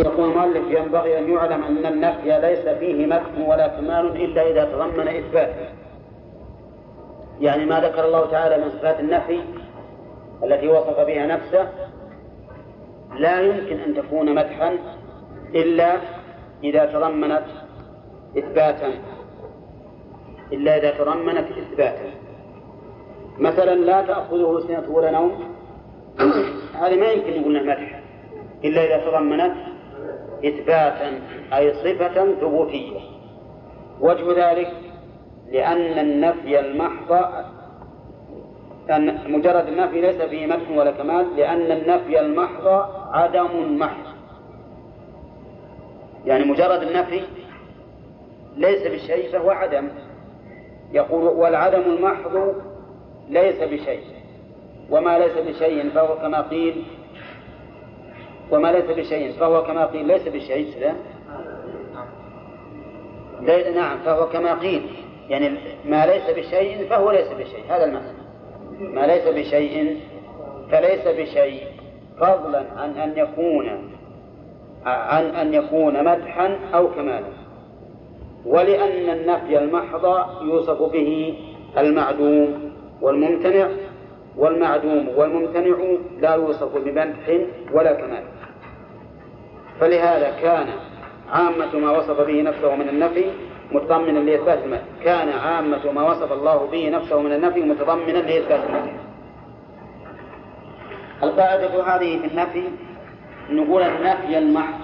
يقول المؤلف ينبغي أن يعلم أن النفي ليس فيه مدح ولا كمال إلا إذا تضمن إثبات. يعني ما ذكر الله تعالى من صفات النفي التي وصف بها نفسه لا يمكن أن تكون مدحا إلا إذا تضمنت إثباتا. إلا إذا تضمنت إثباتا. مثلا لا تأخذه سنة ولا نوم. هذه ما يمكن نقول مدح. إلا إذا تضمنت إثباتا أي صفة ثبوتية. وجه ذلك لأن النفي المحض أن مجرد النفي ليس فيه مدح ولا كمال لأن النفي المحض عدم محض. يعني مجرد النفي ليس بشيء فهو عدم. يقول والعدم المحض ليس بشيء وما ليس بشيء فهو كما قيل وما ليس بشيء فهو كما قيل ليس بشيء لا نعم فهو كما قيل. يعني ما ليس بشيء فهو ليس بشيء هذا المعنى. ما ليس بشيء فليس بشيء. فضلا عن أن يكون عن أن يكون مدحا أو كمالا. ولأن النفي المحض يوصف به المعدوم والممتنع والمعدوم والممتنع لا يوصف بمدح ولا كمال. فلهذا كان عامة ما وصف به نفسه من النفي متضمنا لإثبات المدح كان عامة ما وصف الله به نفسه من النفي متضمنا لإثبات المدح القاعدة هذه في النفي نقول النفي المحض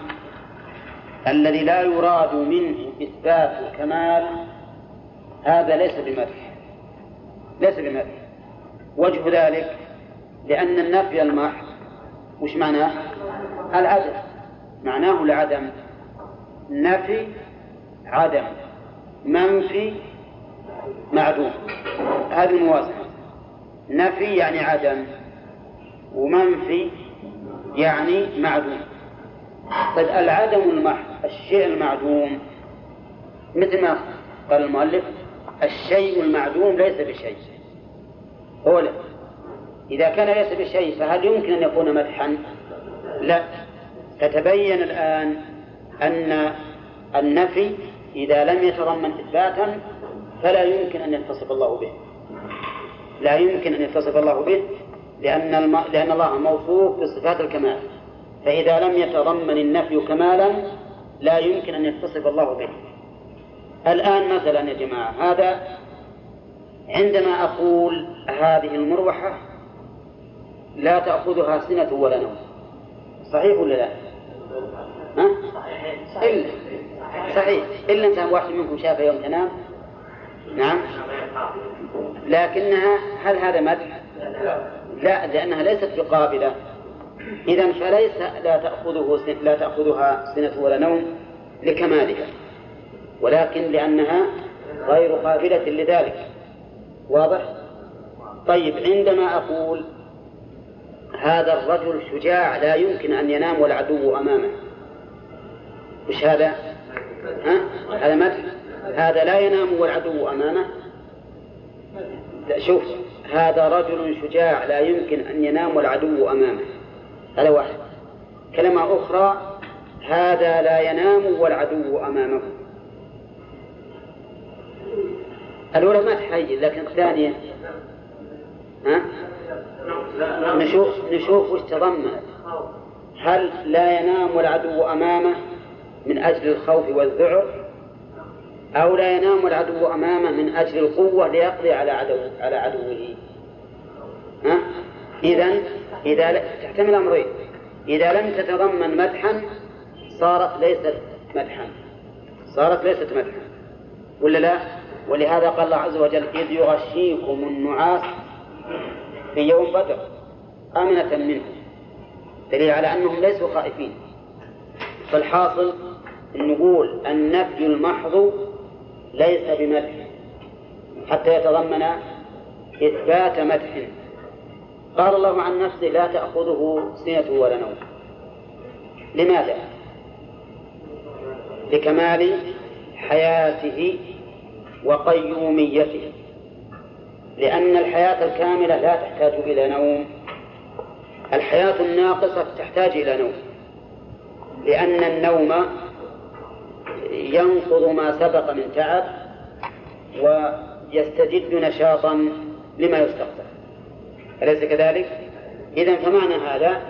الذي لا يراد منه إثبات الكمال هذا ليس بمدح. ليس بمدح. وجه ذلك لأن النفي المحض وش معناه؟ العدم معناه العدم. نفي عدم. منفي معدوم. هذه الموازنة. نفي يعني عدم. ومنفي يعني معدوم. طيب العدم المحض الشيء المعدوم مثل ما قال المؤلف الشيء المعدوم ليس بشيء. هو لا. إذا كان ليس بشيء فهل يمكن أن يكون مدحا؟ لا. فتبين الآن أن النفي إذا لم يتضمن إثباتا فلا يمكن أن يتصف الله به. لا يمكن أن يتصف الله به لأن الم... لأن الله موصوف بصفات الكمال. فإذا لم يتضمن النفي كمالا لا يمكن أن يتصف الله به. الآن مثلا يا جماعة هذا عندما أقول هذه المروحة لا تأخذها سنة ولا نوم صحيح ولا لا؟ ها؟ إلا صحيح إلا أنت واحد منكم شافها يوم تنام نعم لكنها هل هذا مدح؟ لا لأنها ليست بقابلة إذا فليس لا تأخذه لا تأخذها سنة ولا نوم لكمالها ولكن لأنها غير قابلة لذلك واضح؟ طيب عندما أقول هذا الرجل شجاع لا يمكن أن ينام والعدو أمامه. وش هذا؟ ها؟ هذا مدح هذا لا ينام والعدو أمامه. لا شوف هذا رجل شجاع لا يمكن أن ينام والعدو أمامه. هذا واحد. كلمة أخرى هذا لا ينام والعدو أمامه. الأولى ما تحيز لكن الثانية؟ ها؟ نشوف نشوف وش تضمنت هل لا ينام والعدو أمامه من أجل الخوف والذعر؟ أو لا ينام العدو أمامه من أجل القوة ليقضي على عدو على عدوه؟ ها؟ إذا إذا تحتمل أمرين. إذا لم تتضمن مدحا صارت ليست مدحا. صارت ليست مدحا. ولا لا؟ ولهذا قال الله عز وجل إذ يغشيكم النعاس. في يوم بدر أمنة منه دليل على أنهم ليسوا خائفين. فالحاصل نقول النفي المحض ليس بمدح حتى يتضمن إثبات مدح. قال الله عن نفسه لا تأخذه سنة ولا نوم. لماذا؟ لكمال حياته وقيوميته. لأن الحياة الكاملة لا تحتاج إلى نوم. الحياة الناقصة تحتاج إلى نوم. لأن النوم ينقض ما سبق من تعب ويستجد نشاطا لما يستقبل. أليس كذلك؟ إذا فمعنى هذا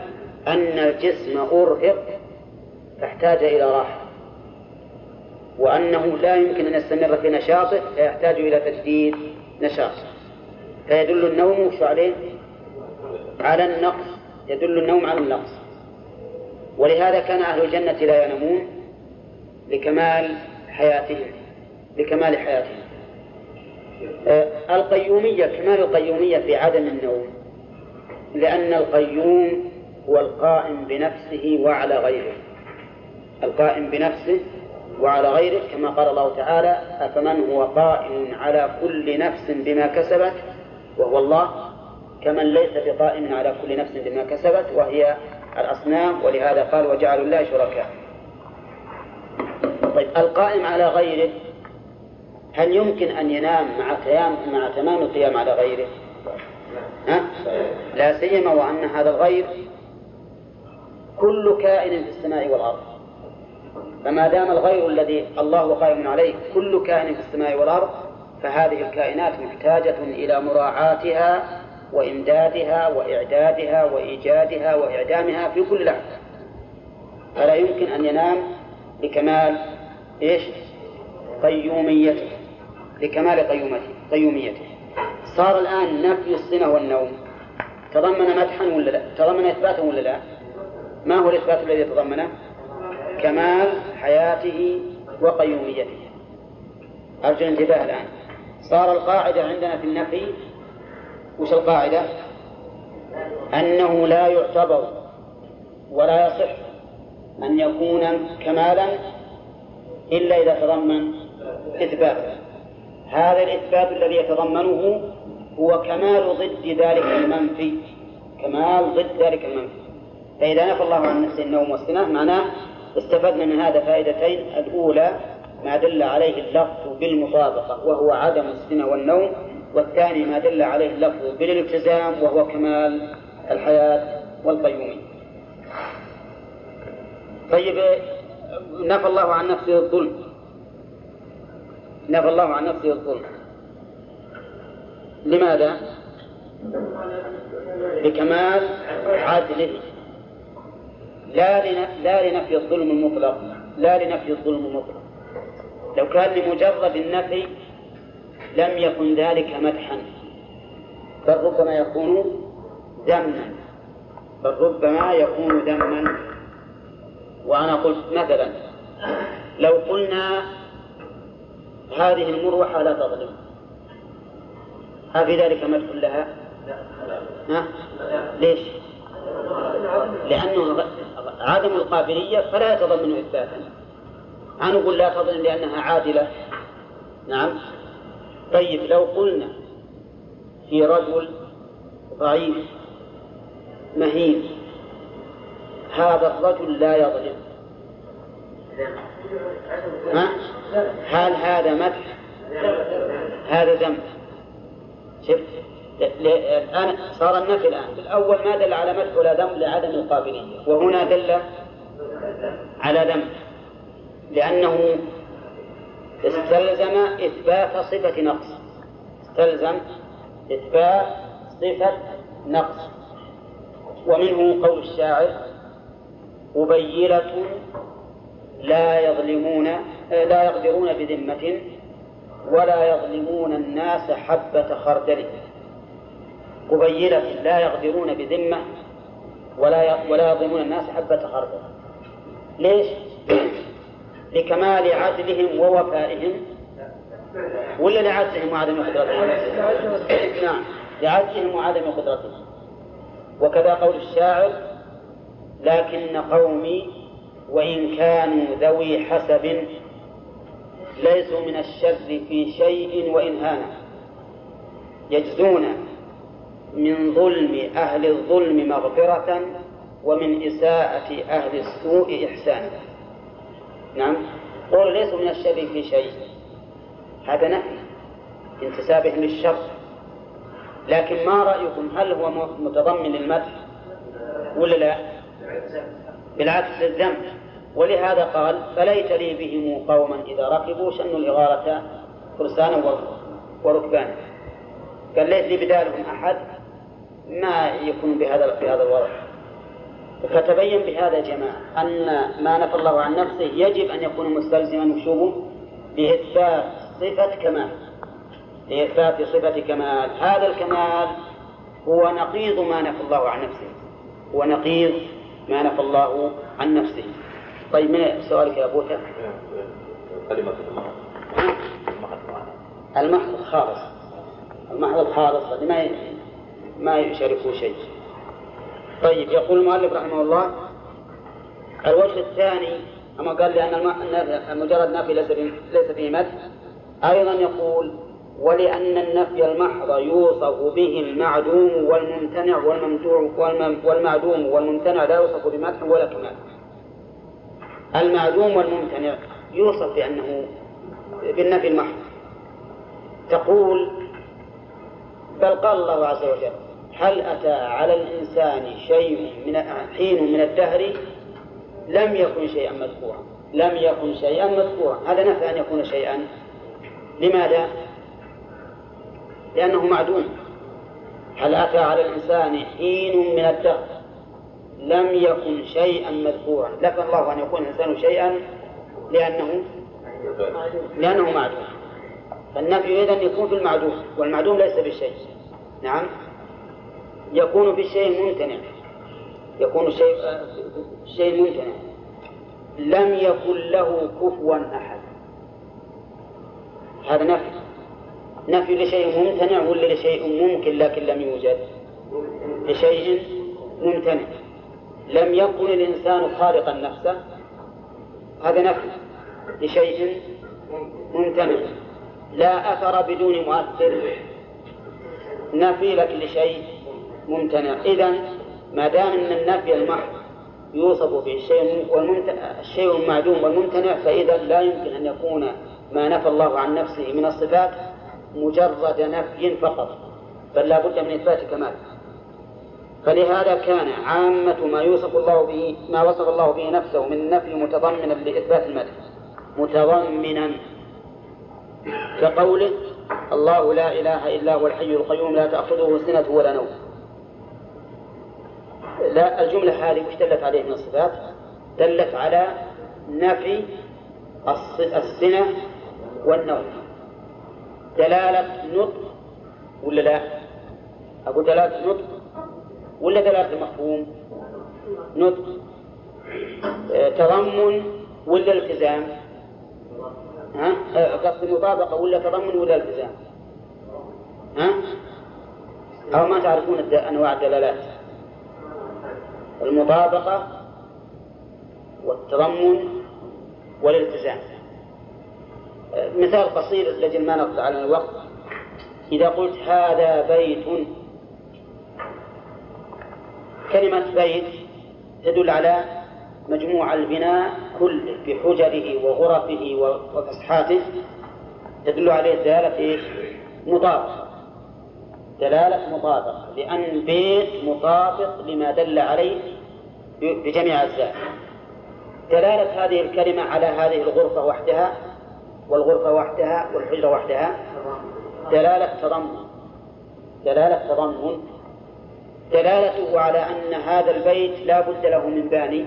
أن الجسم أرهق فاحتاج إلى راحة. وأنه لا يمكن أن يستمر في نشاطه فيحتاج إلى تجديد نشاط فيدل النوم عليه على النقص يدل النوم على النقص. ولهذا كان أهل الجنة لا ينامون لكمال حياتهم لكمال حياتهم. آه، القيومية كمال القيومية في عدم النوم لأن القيوم هو القائم بنفسه وعلى غيره. القائم بنفسه وعلى غيره كما قال الله تعالى أفمن هو قائم على كل نفس بما كسبت وهو الله كمن ليس بقائم على كل نفس بما كسبت وهي الأصنام ولهذا قال وجعلوا الله شركاء طيب القائم على غيره هل يمكن أن ينام مع قيام مع تمام القيام على غيره؟ ها؟ لا سيما وأن هذا الغير كل كائن في السماء والأرض فما دام الغير الذي الله قائم عليه كل كائن في السماء والأرض فهذه الكائنات محتاجة إلى مراعاتها وإمدادها وإعدادها وإيجادها وإعدامها في كل لحظة. فلا يمكن أن ينام لكمال إيش؟ قيوميته. لكمال قيومته قيوميته. صار الآن نفي الصنة والنوم. تضمن مدحا ولا لا؟ تضمن إثباتا ولا لا؟ ما هو الإثبات الذي تضمنه كمال حياته وقيوميته. أرجو الانتباه الآن. صار القاعدة عندنا في النفي وش القاعدة؟ أنه لا يعتبر ولا يصح أن يكون كمالا إلا إذا تضمن إثبات. هذا الإثبات الذي يتضمنه هو كمال ضد ذلك المنفي. كمال ضد ذلك المنفي. فإذا نفى الله عن نفسه النوم والسنة معناه استفدنا من هذا فائدتين. الأولى ما دل عليه اللفظ بالمطابقة وهو عدم السنة والنوم والثاني ما دل عليه اللفظ بالالتزام وهو كمال الحياة والقيومية طيب نفى الله عن نفسه الظلم. نفى الله عن نفسه الظلم. لماذا؟ لكمال عدله. لا لنفي الظلم المطلق لا لنفي الظلم المطلق. لو كان لمجرد النفي لم يكن ذلك مدحا بل ربما يكون ذما بل ربما يكون ذما وأنا قلت مثلا لو قلنا هذه المروحة لا تظلم هل في ذلك مدح لها؟ ها؟ ليش؟ لأنه عدم القابلية فلا يتضمن إثباتا أنا نقول لا تظلم لأنها عادلة. نعم. طيب لو قلنا في رجل ضعيف مهين هذا الرجل لا يظلم؟ هل هذا مدح؟ هذا ذنب. شفت الآن صار النفي الآن. الأول ما دل على مدح ولا ذنب لعدم القابلية. وهنا دل على ذنب. لأنه استلزم إثبات صفة نقص. استلزم إثبات صفة نقص. ومنه قول الشاعر أبيلة لا يظلمون لا يقدرون بذمة ولا يظلمون الناس حبة خردل. قبيلة لا يقدرون بذمة ولا ولا يظلمون الناس حبة خردل. ليش؟ لكمال عدلهم ووفائهم. ولا لعجزهم وعدم قدرتهم؟ نعم لعجزهم وعدم قدرتهم. وكذا قول الشاعر لكن قومي وإن كانوا ذوي حسب ليسوا من الشر في شيء وإن هانا يجزون من ظلم أهل الظلم مغفرة ومن إساءة أهل السوء إحسانا نعم. قول ليسوا من الشر في شيء. هذا نفي انتسابهم للشر لكن ما رأيكم؟ هل هو متضمن للمدح ولا لا؟ بالعكس للذنب ولهذا قال فليت لي بهم قوما إذا ركبوا شنوا الإغارة فرسانا وركبانا. قال ليس لي بدالهم أحد. ما يكون بهذا بهذا الوضع؟ فتبين بهذا يا جماعة أن ما نفى الله عن نفسه يجب أن يكون مستلزما وشوبه بإثبات صفة كمال. لإثبات صفة كمال. هذا الكمال هو نقيض ما نفى الله عن نفسه. هو نقيض ما نفى الله عن نفسه. طيب من سؤالك يا أبو كلمة المحض. الخالص. المحض الخالص ما ما يشاركه شيء. طيب يقول المؤلف رحمه الله الوجه الثاني أما قال لأن مجرد نفي ليس فيه مدح أيضا يقول ولأن النفي المحض يوصف به المعدوم والممتنع والممدوع والمعدوم والممتنع لا يوصف بمدح ولا كمال المعدوم والممتنع يوصف بأنه بالنفي المحض. تقول بل قال الله عز وجل هل أتى على الإنسان شيء من حين من الدهر؟ لم يكن شيئا مذكورا. لم يكن شيئا مذكورا. هذا نفى أن يكون شيئا. لماذا؟ لأنه معدوم. هل أتى على الإنسان حين من الدهر؟ لم يكن شيئا مذكورا. لكن الله أن يكون الإنسان شيئا لأنه لأنه معدوم. فالنفي إذن يكون في المعدوم والمعدوم ليس بالشيء نعم. يكون بالشيء الممتنع يكون شيء شيء ممتنع. لم يكن له كفوا أحد. هذا نفي. نفي لشيء ممتنع ولا لشيء ممكن لكن لم يوجد؟ لشيء ممتنع. لم يكن الإنسان خالقا نفسه؟ هذا نفي. لشيء ممتنع. لا أثر بدون مؤثر. نفي لك لشيء ممتنع. إذا ما دام أن النفي المحض يوصف به الشيء الشيء المعدوم والممتنع فإذا لا يمكن أن يكون ما نفى الله عن نفسه من الصفات مجرد نفي فقط بل لا بد من إثبات كمال فلهذا كان عامة ما يوصف الله به ما وصف الله به نفسه من النفي متضمنا لإثبات المدح. متضمنا كقوله الله لا إله إلا هو الحي القيوم لا تأخذه سنة ولا نوم. لا الجملة هذه وش دلت عليه من الصفات؟ دلت على نفي السنة والنوم دلالة نطق ولا لا؟ أقول دلالة نطق ولا دلالة مفهوم؟ نطق تضمن ولا التزام؟ ها؟ قصد مطابقة ولا تضمن ولا التزام؟ ها؟ أو ما تعرفون أنواع الدلالات؟ المطابقة والتضمن والالتزام. مثال قصير لجل ما نقطع على الوقت. إذا قلت هذا بيت كلمة بيت تدل على مجموع البناء كله بحجره وغرفه وفسحاته تدل عليه دلالة إيش؟ مطابقة. دلالة مطابقة لأن بيت مطابق لما دل عليه بجميع أجزاء. دلالة هذه الكلمة على هذه الغرفة وحدها والغرفة وحدها والحجرة وحدها دلالة تضمن. دلالة تضمن. دلالته على أن هذا البيت لا بد له من باني.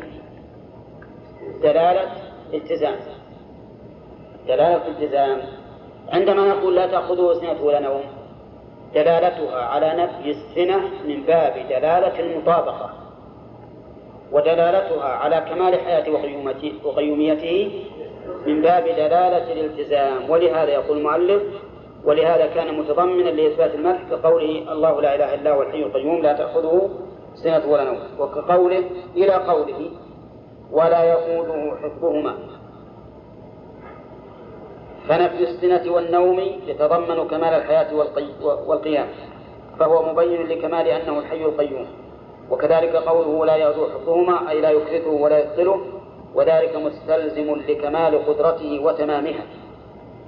دلالة التزام. دلالة التزام. عندما نقول لا تأخذه سنة ولا نوم دلالتها على نفي السنة من باب دلالة المطابقة ودلالتها على كمال حياة وقيوميته من باب دلالة الالتزام. ولهذا يقول المؤلف ولهذا كان متضمنا لإثبات المدح كقوله الله لا إله إلا هو الحي القيوم لا تأخذه سنة ولا نوم. وكقوله إلى قوله ولا يقوده حفظهما فنفي السنة والنوم يتضمن كمال الحياة والقيام فهو مبين لكمال أنه الحي القيوم. وكذلك قوله لا يغدو حفظهما أي لا يكرثه ولا يثقله وذلك مستلزم لكمال قدرته وتمامها.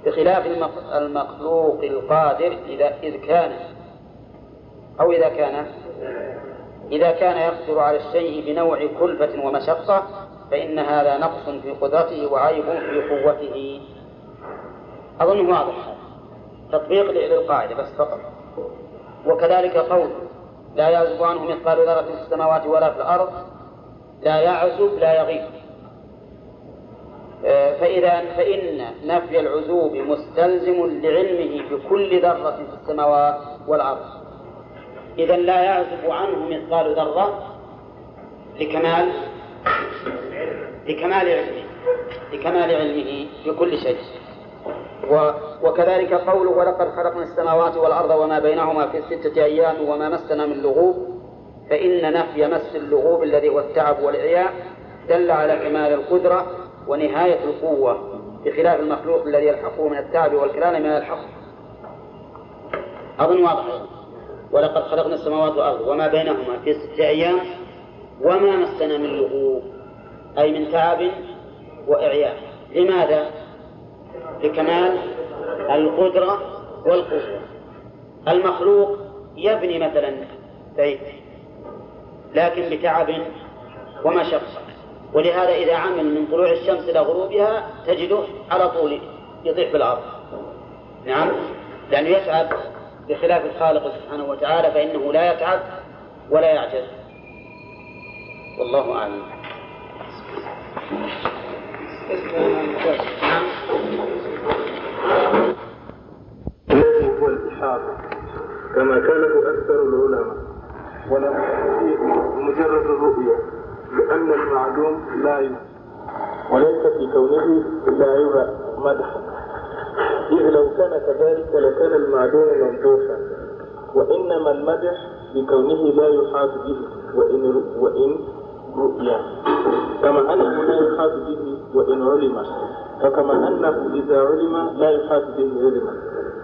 بخلاف المخلوق القادر إذا إذ كان أو إذا كان إذا كان يقدر على الشيء بنوع كلفة ومشقة فإن هذا نقص في قدرته وعيب في قوته. أظن واضح. تطبيق للقاعدة بس فقط. وكذلك قول لا يعزب عنه مثقال ذرة في السماوات ولا في الأرض. لا يعزب لا يغيب. آه، فإذا فإن نفي العزوب مستلزم لعلمه بكل ذرة في السماوات والأرض. إذا لا يعزب عنه مثقال ذرة لكمال لكمال علمه لكمال علمه بكل شيء. وكذلك قوله ولقد خلقنا السماوات والأرض وما بينهما في ستة أيام وما مسنا من لغوب فإن نفي مس اللغوب الذي هو التعب والعياء دل على كمال القدرة ونهاية القوة بخلاف المخلوق الذي يلحقه من التعب والكلام ما يلحقه أظن واضح. ولقد خلقنا السماوات والأرض وما بينهما في ستة أيام وما مسنا من لغوب أي من تعب وإعياء لماذا؟ لكمال القدرة والقوة. المخلوق يبني مثلا بيت لكن بتعب ومشقة ولهذا إذا عمل من طلوع الشمس إلى غروبها تجده على طول يطيح في الأرض. نعم؟ لأنه يتعب بخلاف الخالق سبحانه وتعالى فإنه لا يتعب ولا يعجز. والله أعلم. نعم. كما كانه أكثر العلماء. ولم مجرد الرؤية لأن المعلوم لا يمكن وليس في كونه لا يرى مدحا إذ لو كان كذلك لكان المعلوم ممدوحا. وإنما المدح بكونه لا يحاط به وإن وإن رؤيا. كما أنه لا يحاط به وإن علم. وكما أنه إذا علم لا يحاط به علما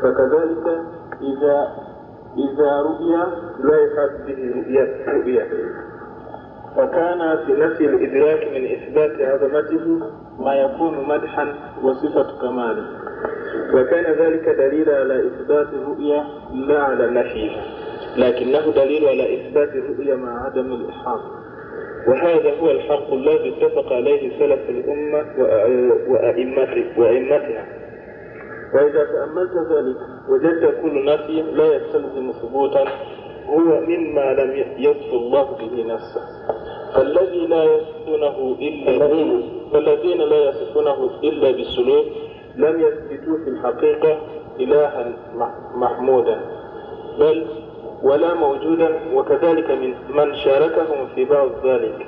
فكذلك إذا إذا رؤي لا يحاط به رؤيا فكان في نفي الإدراك من إثبات عظمته ما يكون مدحا وصفة كماله. وكان ذلك دليل على إثبات الرؤيا لا على نفيها لكنه دليل على إثبات الرؤيا مع عدم الإحاطة. وهذا هو الحق الذي اتفق عليه سلف الأمة وأئمتها وإذا تأملت ذلك وجدت كل نفي لا يستلزم ثبوتا هو مما لم يصف الله به نفسه. فالذي لا يصفونه إلا فالذين لا يصفونه إلا بالسلوك لم يثبتوا في الحقيقة إلها محمودا بل ولا موجودا وكذلك من من شاركهم في بعض ذلك.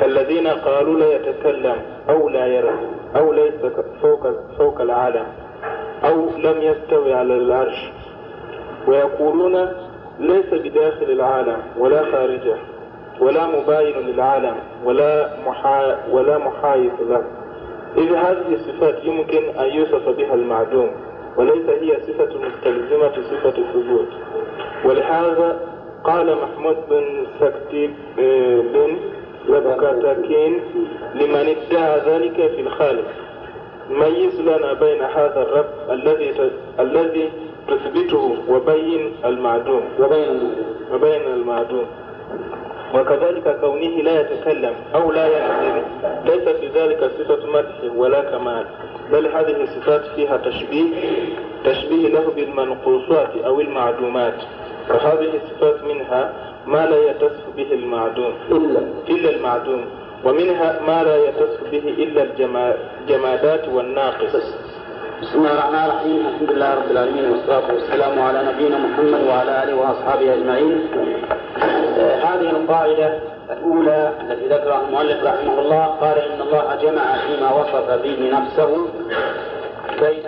كالذين قالوا لا يتكلم أو لا يرى أو ليس فوق فوق العالم أو لم يستوي على العرش. ويقولون ليس بداخل العالم ولا خارجه ولا مباين للعالم ولا محا ولا محايد له. إذ هذه الصفات يمكن أن يوصف بها المعدوم. وليس هي صفة مستلزمة صفة الثبوت. ولهذا قال محمود بن سكتي بن وبكاتاكين لمن ادعى ذلك في الخالق. ميز لنا بين هذا الرب الذي الذي تثبته وبين المعدوم. وبين المعدوم. وكذلك كونه لا يتكلم أو لا يحزن ليس في ذلك صفة مدح ولا كمال بل هذه الصفات فيها تشبيه تشبيه له بالمنقوصات أو المعدومات. وهذه الصفات منها ما لا يتصف به المعدوم إلا. إلا المعدوم ومنها ما لا يتصف به إلا الجمادات والناقص. بسم الله الرحمن الرحيم الحمد لله رب العالمين والصلاة والسلام على نبينا محمد وعلى آله وأصحابه أجمعين هذه القاعدة الأولى التي ذكرها المؤلف رحمه الله قال إن الله جمع فيما وصف به نفسه بين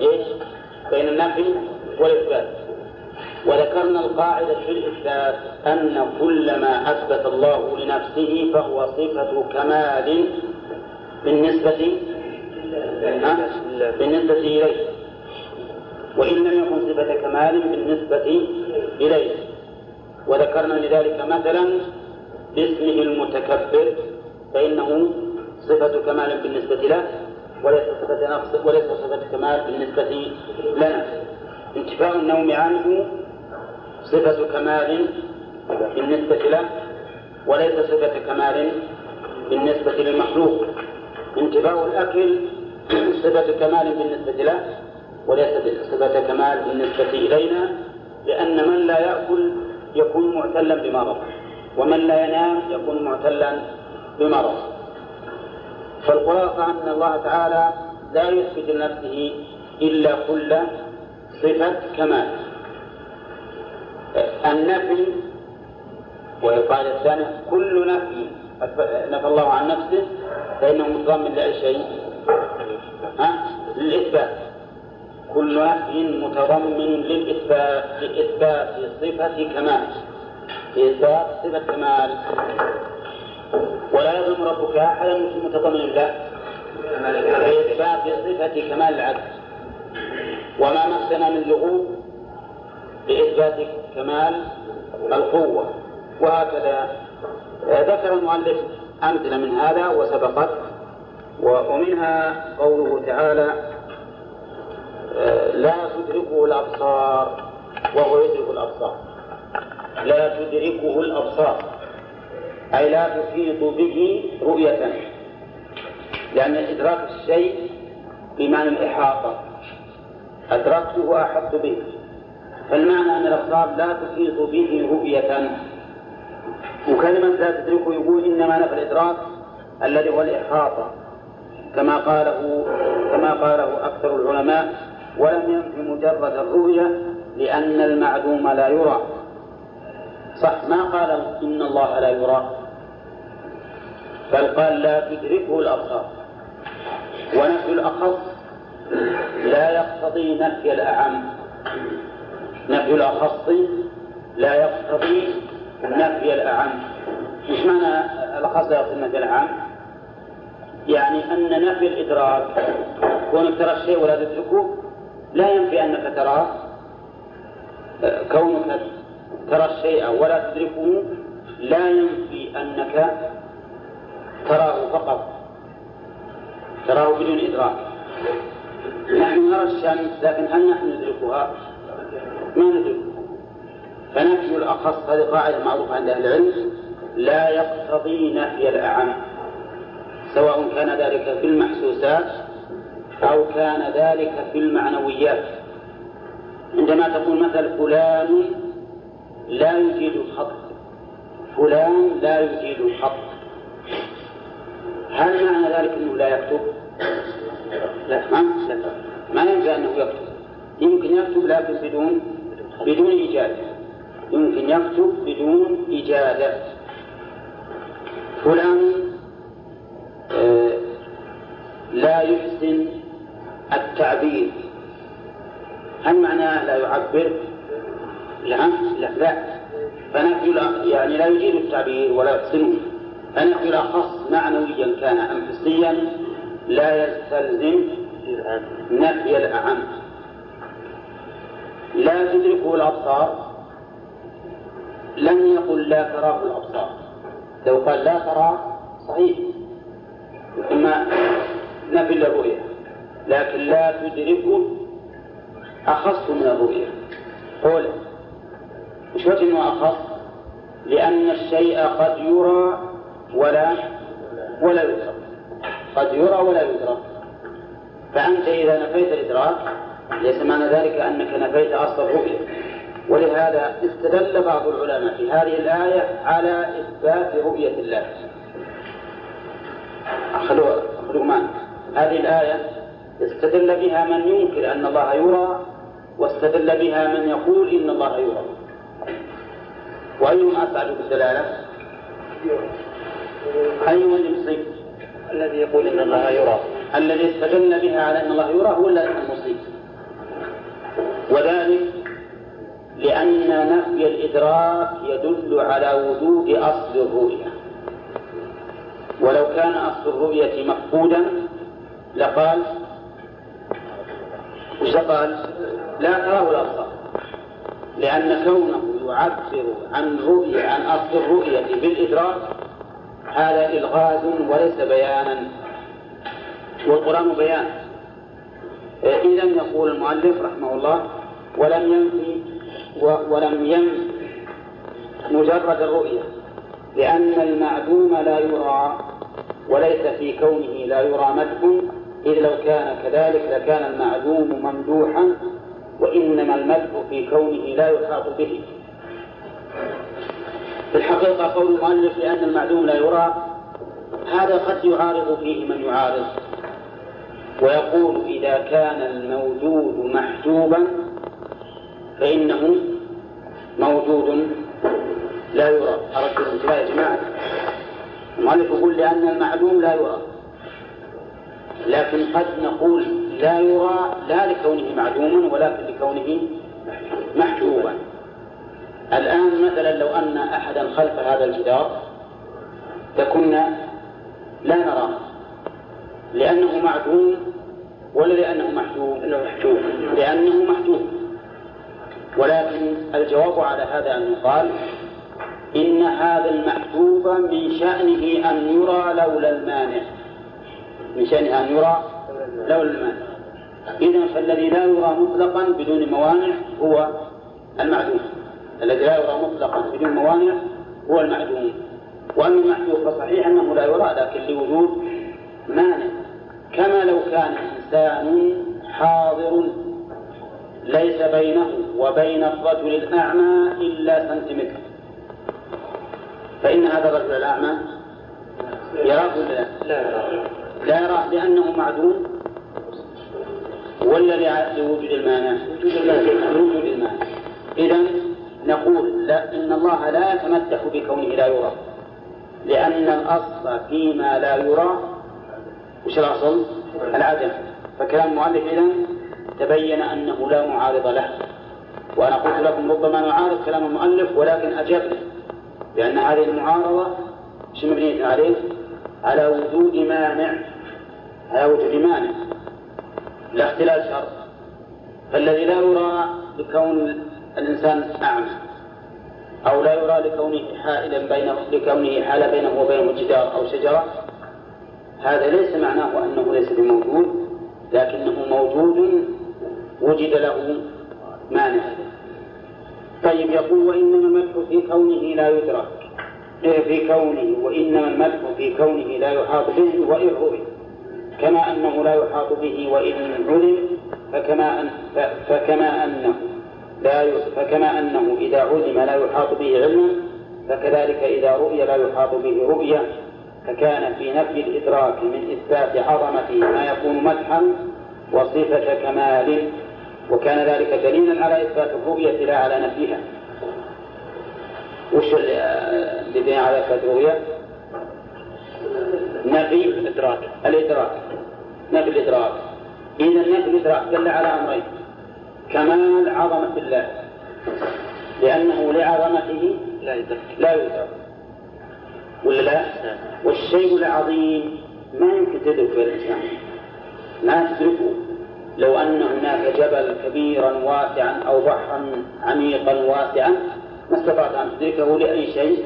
إيش؟ بين النفي والإثبات وذكرنا القاعدة في الإثبات أن كل ما أثبت الله لنفسه فهو صفة كمال بالنسبة بالنسبة إليه وإن لم يكن صفة كمال بالنسبة إليه وذكرنا لذلك مثلا باسمه المتكبر فإنه صفة كمال بالنسبة له وليس صفة نقص وليس صفة كمال بالنسبة لنا انتفاء النوم عنه صفة كمال بالنسبة له وليس صفة كمال بالنسبة للمخلوق. انتفاء الأكل صفة كمال بالنسبة له وليس صفة كمال بالنسبة إلينا لأن من لا يأكل يكون معتلا بمرض ومن لا ينام يكون معتلا بمرض فالخلاصة أن الله تعالى لا يثبت لنفسه إلا كل صفة كمال النفي والقاعدة الثانية كل نفي نفى الله عن نفسه فإنه متضمن لأي شيء؟ للإثبات. كل نفي متضمن للإثبات لإثبات صفة كمال. لإثبات صفة كمال. ولا يظلم ربك أحدا متضمن له لإثبات صفة كمال العدل. وما مسنا من لغوب لإثبات كمال القوة. وهكذا. ذكر المؤلف أمثلة من هذا وسبقت. ومنها قوله تعالى لا تدركه الأبصار وهو يدرك الأبصار. لا تدركه الأبصار أي لا تحيط به رؤية لأن إدراك الشيء بمعنى الإحاطة. أدركته وأحطت به. فالمعنى أن الأبصار لا تحيط به رؤية. وكلمة لا تدركه يقول إنما نفى الإدراك الذي هو الإحاطة. كما قاله كما قاله أكثر العلماء ولم ينفي مجرد الرؤية لأن المعدوم لا يرى. صح ما قال إن الله لا يرى؟ بل قال لا تدركه الأبصار. ونفي الأخص لا يقتضي نفي الأعم. نفي الأخص لا يقتضي نفي الأعم. مش معنى الأخص لا يقتضي نفي الأعم؟ يعني أن نفي الإدراك كونك ترى الشيء ولا تدركه لا ينفي أنك تراه كونك ترى الشيء ولا تدركه لا ينفي أنك تراه فقط تراه بدون إدراك. نحن نرى الشمس لكن هل نحن ندركها؟ ما ندركها. فنفي الأخص هذه قاعدة معروفة عند أهل العلم لا يقتضي نفي الأعم. سواء كان ذلك في المحسوسات أو كان ذلك في المعنويات. عندما تقول مثل فلان لا يجيد الخط. فلان لا يجيد الخط. هل معنى ذلك أنه لا يكتب؟ لا ما ما ينفع أنه يكتب؟ يمكن يكتب لكن بدون بدون إجازة يمكن يكتب بدون إجازة فلان لا يحسن التعبير. هل معناه لا يعبر؟ لا لا لا. فنفي يعني لا يجيد التعبير ولا يحسنه. فنفي الأخص معنويا كان أم حسيا لا يستلزم نفي الأعم. لا تدركه الأبصار. لم يقل لا تراه الأبصار. لو قال لا ترى صحيح. إما نفي الرؤية لكن لا تدركه أخص من الرؤية قوله مش وجه أخص؟ لأن الشيء قد يرى ولا ولا يدرك. قد يرى ولا يدرك. فأنت إذا نفيت الإدراك ليس معنى ذلك أنك نفيت أصل الرؤية ولهذا استدل بعض العلماء في هذه الآية على إثبات رؤية الله. أخذوا أخذوا معنا هذه الآية استدل بها من ينكر أن الله يرى واستدل بها من يقول إن الله يرى. وأيهم أسعد بالدلالة؟ أي المصيب؟ الذي يقول إن الله يرى. الذي استدل بها على أن الله يرى هو المصيب وذلك لأن نفي الإدراك يدل على وجود أصل الرؤية. ولو كان أصل الرؤية مفقودا لقال وش قال؟ لا تراه الأبصار لأن كونه يعبر عن رؤية عن أصل الرؤية بالإدراك هذا إلغاز وليس بيانا. والقرآن بيان. إذا يقول المؤلف رحمه الله ولم ينفي ولم ينفي مجرد الرؤية لأن المعدوم لا يرى وليس في كونه لا يرى مدح إذ لو كان كذلك لكان المعلوم ممدوحا وإنما المدح في كونه لا يحاط به. في الحقيقة قول المؤلف لأن المعلوم لا يرى هذا قد يعارض فيه من يعارض. ويقول إذا كان الموجود محجوبا فإنه موجود لا يرى. أردت الانتباه يا جماعة؟ المؤلف يقول لأن المعلوم لا يرى. لكن قد نقول لا يرى لا لكونه معدوما ولكن لكونه محجوبا. الآن مثلا لو أن أحدا خلف هذا الجدار لكنا لا نراه. لأنه معدوم ولا لأنه محجوب؟ لأنه محجوب. لأنه محجوب. ولكن الجواب على هذا أن يقال إن هذا المحجوب من شأنه أن يرى لولا المانع. من شأنه أن يرى لولا المانع. إذا فالذي لا يرى مطلقا بدون موانع هو المعدوم. الذي لا يرى مطلقا بدون موانع هو المعدوم. وأما المحجوب فصحيح أنه لا يرى لكن لوجود مانع. كما لو كان إنسان حاضر ليس بينه وبين الرجل الأعمى إلا سنتيمتر. فإن هذا الرجل الأعمى يراه ولا لا؟ لا. يراه لأنه معدوم؟ ولا لوجود المانع؟ لوجود المانع. إذا نقول لا إن الله لا يتمدح بكونه لا يرى. لأن الأصل فيما لا يرى وش الأصل؟ العدم. فكلام المؤلف إذا تبين أنه لا معارض له. وأنا قلت لكم ربما نعارض كلام المؤلف ولكن أجبنا. لأن هذه المعارضة مش مبنية عليه؟ على وجود مانع على وجود مانع لا اختلال شرط فالذي لا يرى لكون الإنسان أعمى أو لا يرى لكونه حائلا بين لكونه حال بينه وبينه جدار أو شجرة هذا ليس معناه أنه ليس بموجود لكنه موجود وجد له مانع طيب يقول وإنما المدح في كونه لا يدرك. إيه في كونه وإنما المدح في كونه لا يحاط به وإن رؤي. كما أنه لا يحاط به وإن علم فكما أن فكما أنه لا فكما أنه إذا علم لا يحاط به علما فكذلك إذا رؤي لا يحاط به رؤيا. فكان في نفي الإدراك من إثبات عظمته ما يكون مدحا وصفة كمال وكان ذلك دليلا على إثبات الرؤية لا على نفيها. وش اللي على إثبات الرؤية؟ نفي الإدراك. الإدراك. نفي الإدراك. إذا نفي الإدراك دل على أمرين. كمال عظمة الله. لأنه لعظمته لا يدرك. لا يدرك. ولا لا؟ والشيء العظيم ما يمكن تدركه الإنسان. ما تدركه. لو أن هناك جبل كبيرا واسعا أو بحرا عميقا واسعا ما استطعت أن تدركه لأي شيء؟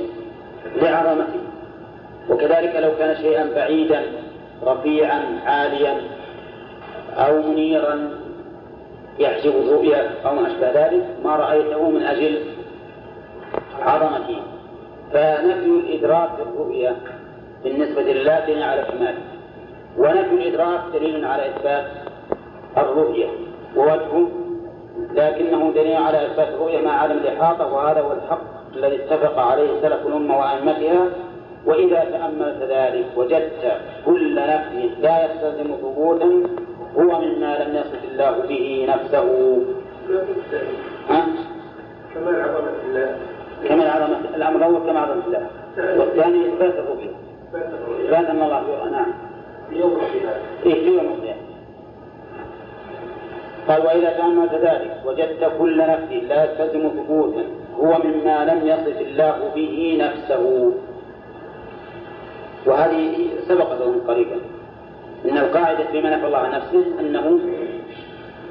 لعظمته. وكذلك لو كان شيئا بعيدا رفيعا عاليا أو منيرا يحجب الرؤيا أو ما أشبه ذلك ما رأيته من أجل عظمته. فنفي الإدراك الرؤيا بالنسبة لله دليل على كماله ونفي الإدراك دليل على إثبات الرؤية ووجهه لكنه دليل على إثبات الرؤية مع عدم الإحاطة وهذا هو الحق الذي اتفق عليه سلف الأمة وأئمتها. وإذا تأملت ذلك وجدت كل نفي لا يستلزم ثبوتا هو مما لم يصف الله به نفسه. ها؟ كمال عظمة الله. كمال عظمة الأمر الأول كمال عظمة الله. والثاني إثبات الرؤية. إثبات أن الله نعم. يوم القيامة إيه في يوم القيامة قال وإذا تأملت ذلك وجدت كل نفس لا يستلزم ثبوتا هو مما لم يصف الله به نفسه. وهذه سبقت من قريبا. إن القاعدة فيما نفى الله عن نفسه أنه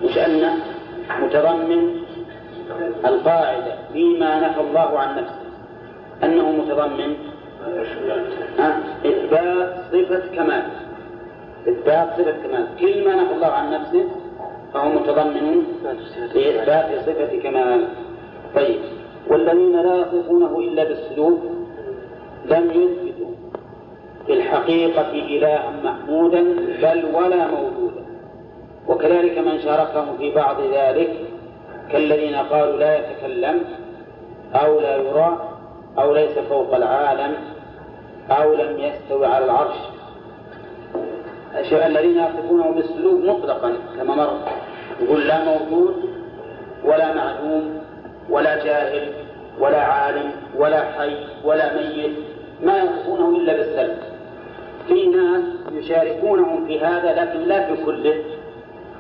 مش أن متضمن القاعدة فيما نفى الله عن نفسه. أنه متضمن؟ إثبات صفة كمال. إثبات صفة كمال. كل ما نفى الله عن نفسه فهو متضمن لإثبات صفة كمال طيب. والذين لا يصفونه إلا بالسلوك لم يثبتوا في الحقيقة إلها محمودا بل ولا موجودا. وكذلك من شاركه في بعض ذلك كالذين قالوا لا يتكلم أو لا يرى أو ليس فوق العالم أو لم يستوي على العرش. الذين يصفونه بالسلوك مطلقا كما مر. يقول لا موجود ولا معدوم ولا جاهل ولا عالم ولا حي ولا ميت ما يصفونه إلا بالسلب. في ناس يشاركونهم في هذا لكن لا في كله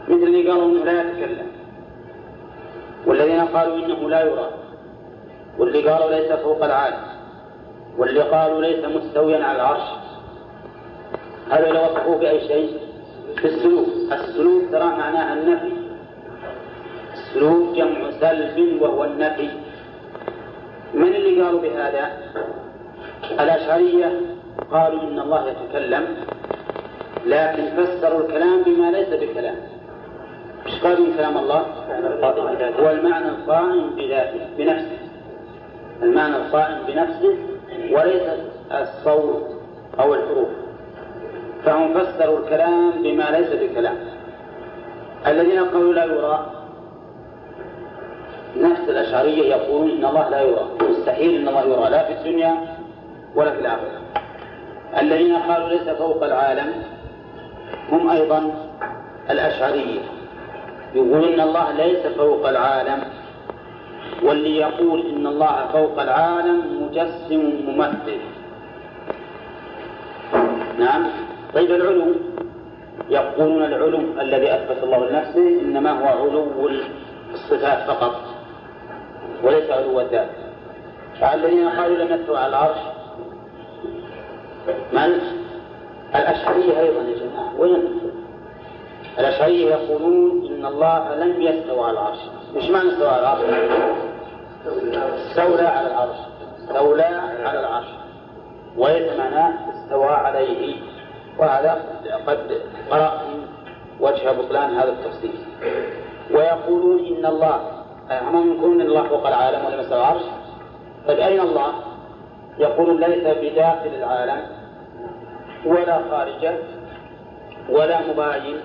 مثل اللي قالوا إنه لا يتكلم. والذين قالوا إنه لا يرى. واللي قالوا ليس فوق العالم. واللي قالوا ليس مستويا على العرش. هذا لو وصفوه بأي شيء؟ في السلوك. السلوك ترى معناها النفي. السلوك جمع سلب وهو النفي. من اللي قالوا بهذا؟ الأشعرية قالوا إن الله يتكلم لكن فسروا الكلام بما ليس بكلام. إيش قالوا كلام الله؟ هو المعنى القائم بذاته بنفسه. المعنى القائم بنفسه وليس الصوت أو الحروف. فهم فسروا الكلام بما ليس بكلام. الذين قالوا لا يرى نفس الأشعرية يقولون إن الله لا يرى. مستحيل إن الله يرى لا في الدنيا ولا في الآخرة. الذين قالوا ليس فوق العالم هم أيضا الأشعرية. يقول إن الله ليس فوق العالم واللي يقول إن الله فوق العالم مجسم ممثل. نعم. طيب العلو يقولون العلو الذي أثبت الله لنفسه إنما هو علو الصفات فقط وليس علو الذات. فالذين قالوا لم يستوى على العرش من؟ الأشعرية أيضا يا جماعة وين الأشعرية يقولون إن الله لم يستوى على العرش. إيش معنى استوى على العرش؟ استولى على العرش. استولى على العرش. وليس معناه استوى عليه. وهذا قد قرأت وجه بطلان هذا التفسير ويقولون إن الله هم يقولون إن الله فوق العالم ولم يستوى العرش؟ طيب أين الله؟ يقولون ليس بداخل العالم ولا خارجه ولا مباين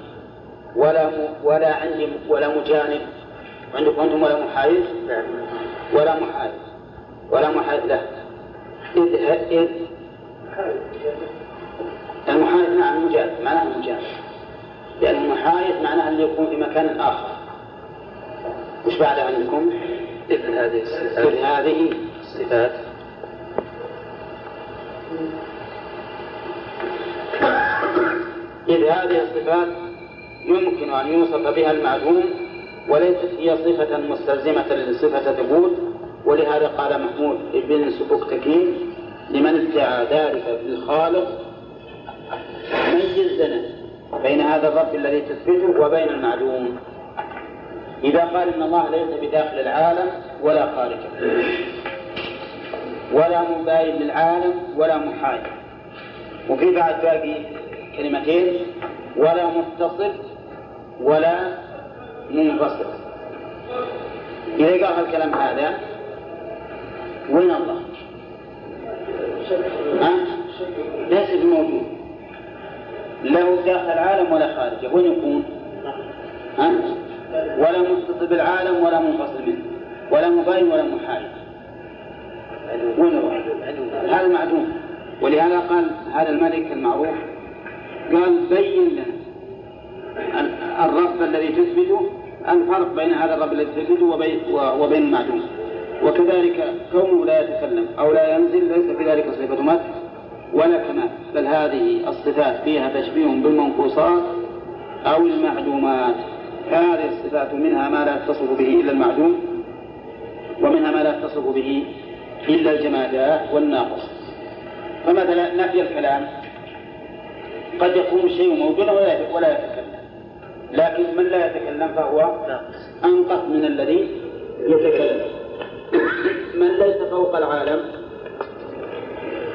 ولا م... ولا عندي ولا مجانب. عندكم أنتم ولا محايد؟ ولا محايد. ولا محايد له إذ إذ المحايد نعم مجانب معناه مجانب لأن المحايد معناه أن يكون في مكان آخر. وش بعد عندكم؟ إذ هذه الصفات. إذ هذه الصفات. إذ هذه الصفات يمكن أن يوصف بها المعلوم وليست هي صفة مستلزمة لصفة ثبوت ولهذا قال محمود بن سبكتكين لمن ادعى ذلك بالخالق ميز لنا بين هذا الرب الذي تثبته وبين المعلوم. إذا قال إن الله ليس بداخل العالم ولا خارجه ولا مباين للعالم ولا محايد. وفي بعد باقي كلمتين. ولا متصل ولا منفصل. إذا قال الكلام هذا وين الله؟ ليس بموجود. له داخل العالم ولا خارجه وين يكون؟ ها؟ ولا متصل بالعالم ولا منفصل منه ولا مباين ولا محايد وين؟ هذا معدوم ولهذا قال هذا الملك المعروف قال بين لنا الرب الذي تثبته الفرق بين هذا الرب الذي تثبته وبين وبين المعدوم وكذلك كونه لا يتكلم أو لا ينزل ليس في ذلك صفة مدح ولا كمال بل هذه الصفات فيها تشبيه بالمنقوصات أو المعدومات. هذه الصفات منها ما لا يتصف به إلا المعدوم ومنها ما لا يتصف به إلا الجمادات والناقص. فمثلا نفي الكلام. قد يكون الشيء موجودا ولا يتكلم. لكن من لا يتكلم فهو أنقص من الذي يتكلم. من ليس فوق العالم.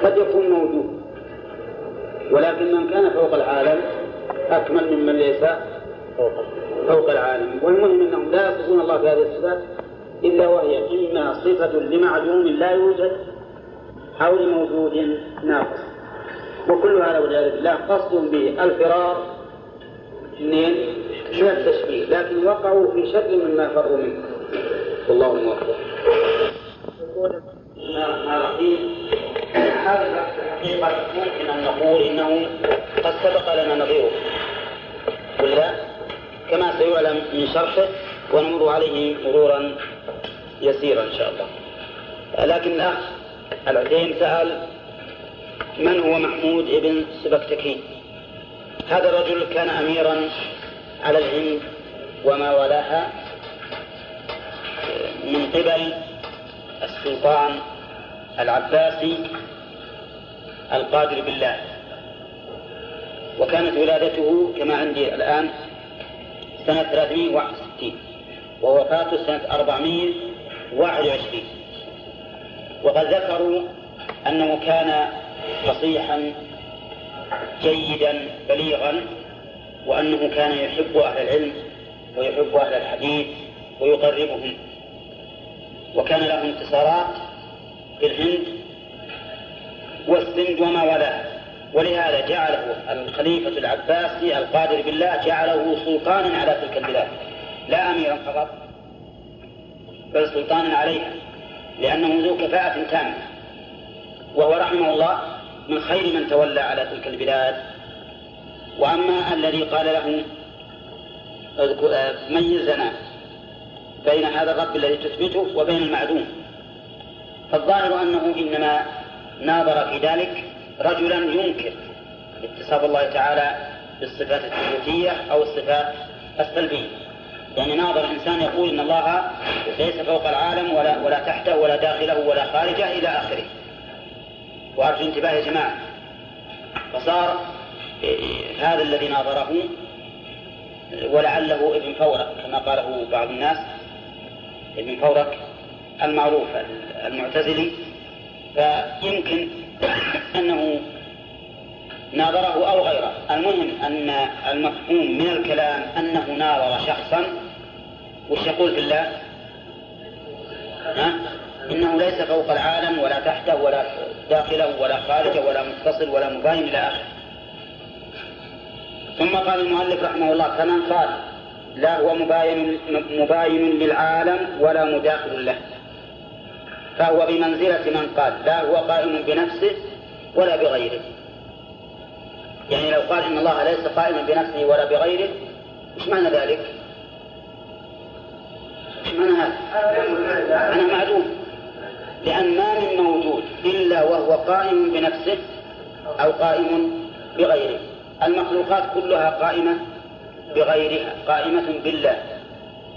قد يكون موجود. ولكن من كان فوق العالم أكمل ممن ليس فوق العالم. والمهم أنهم لا يصفون الله بهذه الصفات إلا وهي إما صفة لمعلوم لا يوجد أو لموجود ناقص. وكل هذا والعياذ بالله قصد به الفرار من التشبيه لكن وقعوا في شر مما فروا منه. والله موفق. بسم الله الرحمن الرحيم هذا البحث الحقيقة ممكن أن نقول إنه قد سبق لنا نظيره. ولا؟ كما سيعلم من شرحه ونمر عليه مرورا يسيرا إن شاء الله. لكن الأخ العثيم سأل من هو محمود ابن سبكتكين هذا الرجل كان أميرا على الهند وما ولاها من قبل السلطان العباسي القادر بالله. وكانت ولادته كما عندي الآن سنة 361 ووفاته سنة 421 وقد ذكروا أنه كان فصيحا جيدا بليغا وأنه كان يحب أهل العلم ويحب أهل الحديث ويقربهم. وكان له انتصارات في الهند والسند وما ولاها ولهذا جعله الخليفة العباسي القادر بالله جعله سلطانا على تلك البلاد. لا أميرا فقط بل سلطانا عليها لأنه ذو كفاءة تامة. وهو رحمه الله من خير من تولى على تلك البلاد. وأما الذي قال له ميزنا بين هذا الرب الذي تثبته وبين المعدوم. فالظاهر أنه إنما ناظر في ذلك رجلا ينكر اتصاف الله تعالى بالصفات الثبوتية أو الصفات السلبية. يعني ناظر إنسان يقول إن الله ليس فوق العالم ولا ولا تحته ولا داخله ولا خارجه إلى آخره. وأرجو انتباه يا جماعة. فصار هذا الذي ناظره ولعله ابن فورك كما قاله بعض الناس ابن فورك المعروف المعتزلي. فيمكن أنه ناظره أو غيره. المهم أن المفهوم من الكلام أنه ناظر شخصا. وش يقول في الله؟ ها؟ إنه ليس فوق العالم ولا تحته ولا داخله ولا خارجه ولا متصل ولا مباين إلى آخره. ثم قال المؤلف رحمه الله كمن قال لا هو مباين مباين للعالم ولا مداخل له. فهو بمنزلة من قال لا هو قائم بنفسه ولا بغيره. يعني لو قال إن الله ليس قائما بنفسه ولا بغيره إيش معنى ذلك؟ إيش معنى هذا؟ معنى معدوم لأن ما من موجود إلا وهو قائم بنفسه أو قائم بغيره. المخلوقات كلها قائمة بغيرها قائمة بالله.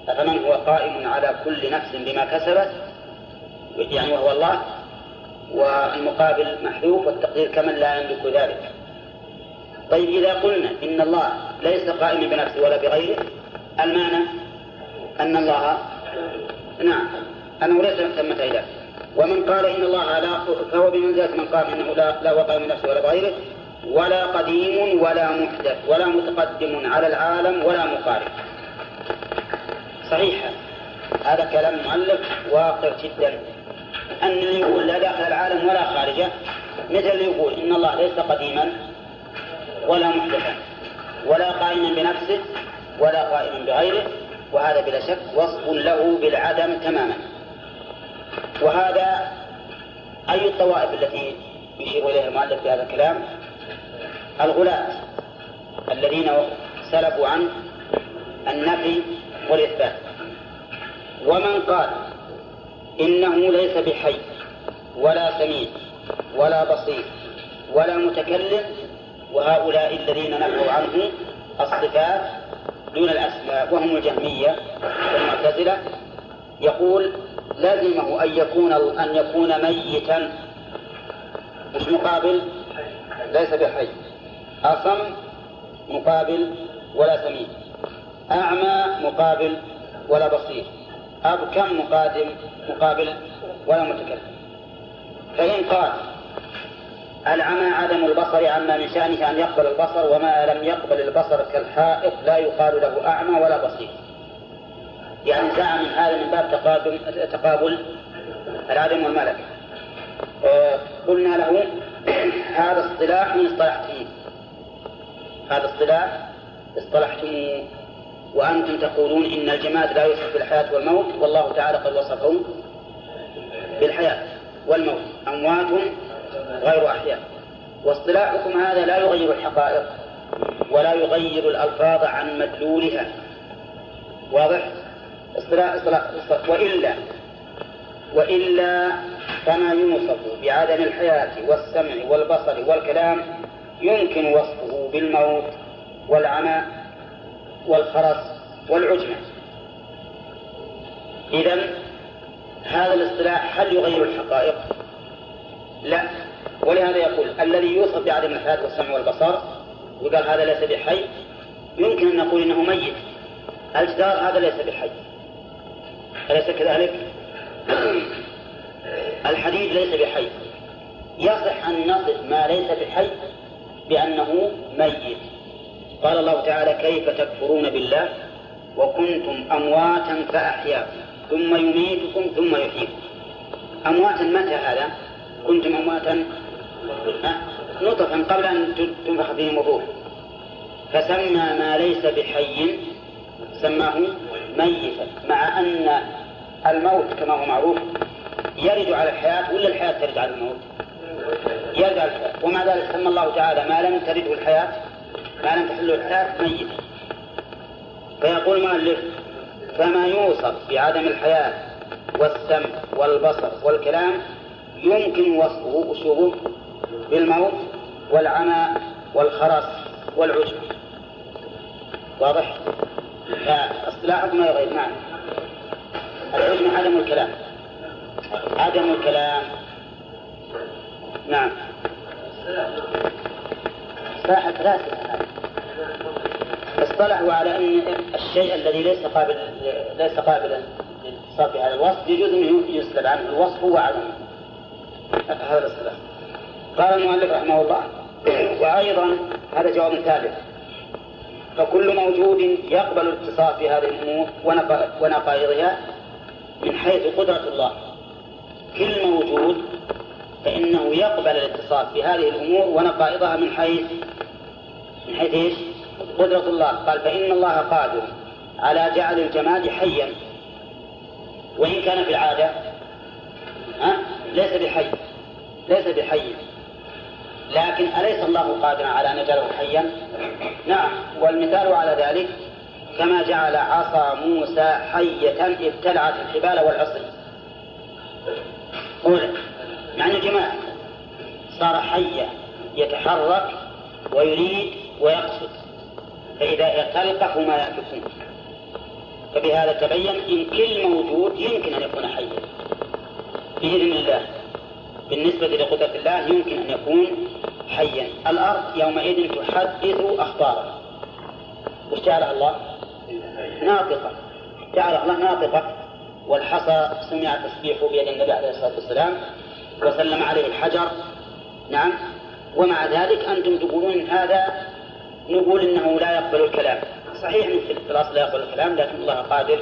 أفمن هو قائم على كل نفس بما كسبت؟ يعني وهو الله والمقابل محذوف والتقدير كمن لا يملك ذلك. طيب إذا قلنا إن الله ليس قائما بنفسه ولا بغيره المعنى أن الله نعم أنه ليس ثمة إله ومن قال إن الله لا فهو بمنزلة من قال إنه لا لا وقع من نفسه ولا بغيره ولا قديم ولا محدث ولا متقدم على العالم ولا مقارب صحيح. هذا كلام مؤلف واقع جدا. أن يقول لا داخل العالم ولا خارجه. مثل يقول إن الله ليس قديما ولا محدثا ولا قائما بنفسه ولا قائما بغيره وهذا بلا شك وصف له بالعدم تماما. وهذا أي الطوائف التي يشير إليها المؤلف في هذا الكلام؟ الغلاة الذين سلبوا عنه النفي والإثبات. ومن قال إنه ليس بحي ولا سميع ولا بصير ولا متكلم وهؤلاء الذين نفوا عنه الصفات دون الأسماء وهم الجهمية والمعتزلة. يقول لازمه أن يكون أن يكون ميتا. مش مقابل ليس بحي. أصم مقابل ولا سميع. أعمى مقابل ولا بصير. أبكم مقادم مقابل ولا متكلم. فإن قال العمى عدم البصر عما من شأنه أن يقبل البصر وما لم يقبل البصر كالحائط لا يقال له أعمى ولا بصير. يعني زعم هذا من باب تقابل, تقابل العدم والملك قلنا له هذا اصطلاح من اصطلحتموه. هذا اصطلاح اصطلحتموه. وأنتم تقولون إن الجماد لا يوصف بالحياة والموت والله تعالى قد وصفه بالحياة والموت. أموات غير أحياء. واصطلاحكم هذا لا يغير الحقائق ولا يغير الألفاظ عن مدلولها. واضح؟ اصطلاح اصطلاح وإلا وإلا فما يوصف بعدم الحياة والسمع والبصر والكلام يمكن وصفه بالموت والعمى والخرس والعجمة إذا هذا الاصطلاح هل يغير الحقائق؟ لا. ولهذا يقول الذي يوصف بعدم الحياة والسمع والبصر وقال هذا ليس بحي يمكن أن نقول إنه ميت. الجدار هذا ليس بحي. أليس كذلك؟ الحديد ليس بحي. يصح أن نصف ما ليس بحي بأنه ميت. قال الله تعالى كيف تكفرون بالله وكنتم أمواتا فأحياكم ثم يميتكم ثم يحييكم أمواتا متى هذا؟ كنتم أمواتا؟ نطفا قبل أن تنفخ فيهم الروح فسمى ما ليس بحي سماه ميتا مع أن الموت كما هو معروف يرد على الحياة ولا الحياة ترد على الموت؟ يرد على الحياة. ومع ذلك سمى الله تعالى ما لم ترده الحياة لم تحله الحياة ميتا فيقول المؤلف فما يوصف بعدم الحياة والسمع والبصر والكلام يمكن وصفه وشوفه بالموت والعمى والخرس والعجب. واضح؟ فاصطلاحكم ما يغير نعم. العجم عدم الكلام. عدم الكلام. نعم. ساحة ثلاثة اصطلحوا على أن الشيء الذي ليس قابل ليس قابلا للاتصال بهذا الوصف يجوز انه يسلب عنه. الوصف وعدمه هذا الاصطلاح. قال المؤلف رحمه الله وأيضا هذا جواب ثالث. فكل موجود يقبل الاتصاف بهذه الأمور ونقائضها من حيث قدرة الله. كل موجود فإنه يقبل الاتصاف بهذه الأمور ونقائضها من حيث إيش؟ قدرة الله قال فإن الله قادر على جعل الجماد حيا وإن كان في العادة ها؟ ليس بحي ليس بحي لكن أليس الله قادرا على أن يجعله حيا؟ نعم والمثال على ذلك كما جعل عصا موسى حية ابتلعت الحبال والعصي قول معنى جماعة صار حية يتحرك ويريد ويقصد. فإذا تلقف ما يأكلون فبهذا تبين إن كل موجود يمكن أن يكون حيا. بإذن الله. بالنسبة لقدرة الله يمكن أن يكون حيا. الأرض يومئذ تحدث أخبارها. وش جعلها الله؟ ناطقة. جعل الله ناطقة. والحصى سمع تسبيحه بيد النبي عليه الصلاة والسلام وسلم عليه الحجر. نعم. ومع ذلك أنتم تقولون هذا نقول إنه لا يقبل الكلام. صحيح في الأصل لا يقبل الكلام لكن الله قادر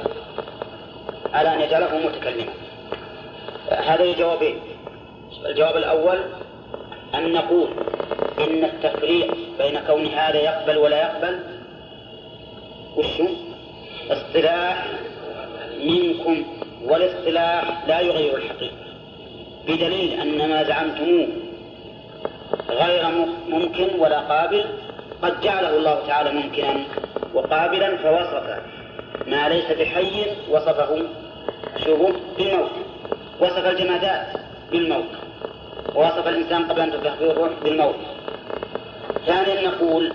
على أن يجعله متكلما. هذا الجوابين. الجواب الأول أن نقول إن التفريق بين كون هذا يقبل ولا يقبل وشو؟ اصطلاح منكم والاصطلاح لا يغير الحقيقة. بدليل أن ما زعمتموه غير ممكن ولا قابل قد جعله الله تعالى ممكنا وقابلا فوصف ما ليس بحي وصفه شوفوا بالموت. وصف الجمادات بالموت. ووصف الإنسان قبل أن تنفخ فيه الروح بالموت. ثانيا نقول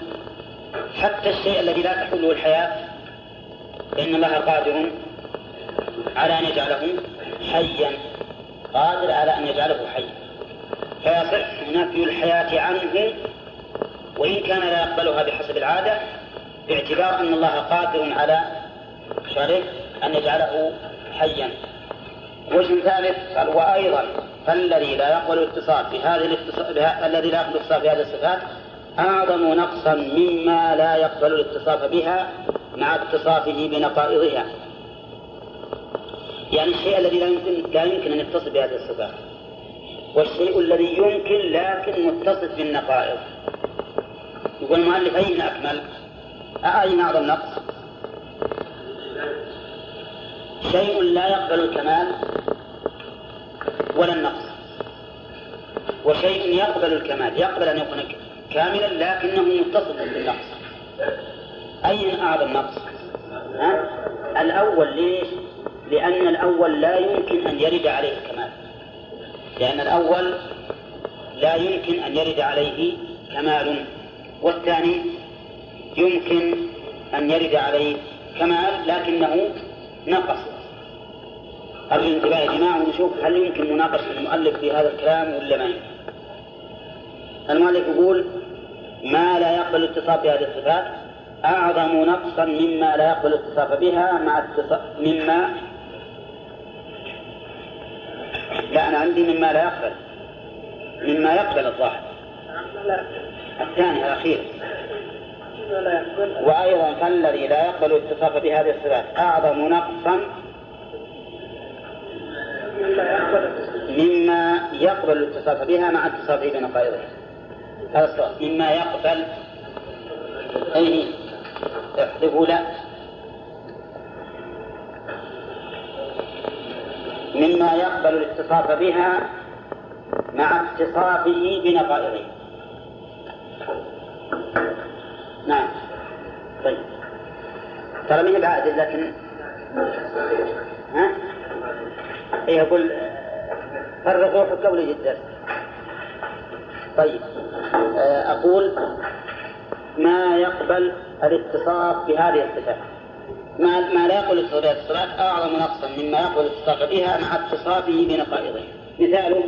حتى الشيء الذي لا تحله الحياة فإن الله قادر على أن يجعله حيا قادر على أن يجعله حيا. فيصح نفي الحياة عنه وإن كان لا يقبلها بحسب العادة باعتبار أن الله قادر على شرك أن يجعله حيا. وجه ثالث قال وأيضا فالذي لا يقبل الاتصال بهذه الذي لا يقبل الاتصال بهذه الصفات أعظم نقصا مما لا يقبل الاتصاف بها مع اتصافه بنقائضها. يعني الشيء الذي لا يمكن لا يمكن أن يتصل بهذه الصفات والشيء الذي يمكن لكن متصف بالنقائض. يقول المؤلف أين أكمل؟ أين أعظم نقص؟ شيء لا يقبل الكمال ولا النقص وشيء يقبل الكمال يقبل أن يكون كاملا لكنه متصف بالنقص أي أعظم نقص؟ ها؟ الأول ليش؟ لأن الأول لا يمكن أن يرد عليه الكمال لأن الأول لا يمكن أن يرد عليه كمال والثاني يمكن أن يرد عليه كمال لكنه نقص. أرجو الانتباه يا جماعة ونشوف هل يمكن مناقشة المؤلف في هذا الكلام ولا ما يمكن؟ المؤلف يقول ما لا يقبل الاتصاف بهذه الصفات أعظم نقصا مما لا يقبل الاتصاف بها مع اتصاف مما لا أنا عندي مما لا يقبل مما يقبل الظاهر. الثاني الأخير وأيضا فالذي لا يقبل الاتصاف بهذه الصفات أعظم نقصا مما يقبل الاتصاف بها مع اتصافه بنقائضها هذا السؤال مما يقبل أي احذفوا لا. مما يقبل الاتصاف بها مع اتصافه بنقائضه نعم. طيب. ترى من بعد؟ لكن ها؟ اي أقول فرغوا في قبل جدا. طيب. أقول ما يقبل الاتصاف بهذه الصفات. ما ما لا يقبل الاتصاف بهذه الصفات أعظم نقصا مما يقبل الاتصاف بها مع اتصافه بنقائضه. مثاله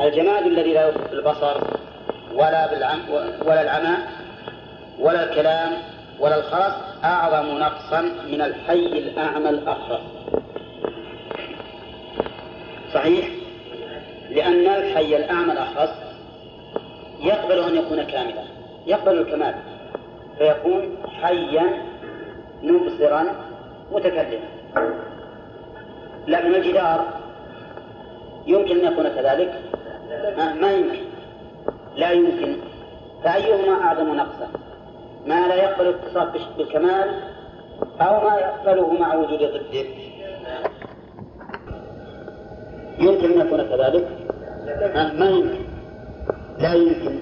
الجماد الذي لا يوصف بالبصر ولا بالعم ولا العمى ولا الكلام ولا الخرس أعظم نقصا من الحي الأعمى الأخرس صحيح؟ لأن الحي الأعمى الأخرس يقبل أن يكون كاملا يقبل الكمال فيكون حيا مبصرا متكلما. لكن الجدار يمكن أن يكون كذلك؟ ما يمكن. لا يمكن. فأيهما أعظم نقصا؟ ما لا يقبل الاتصاف بالكمال أو ما يقبله مع وجود ضده يمكن أن يكون كذلك؟ ما يمكن. لا يمكن.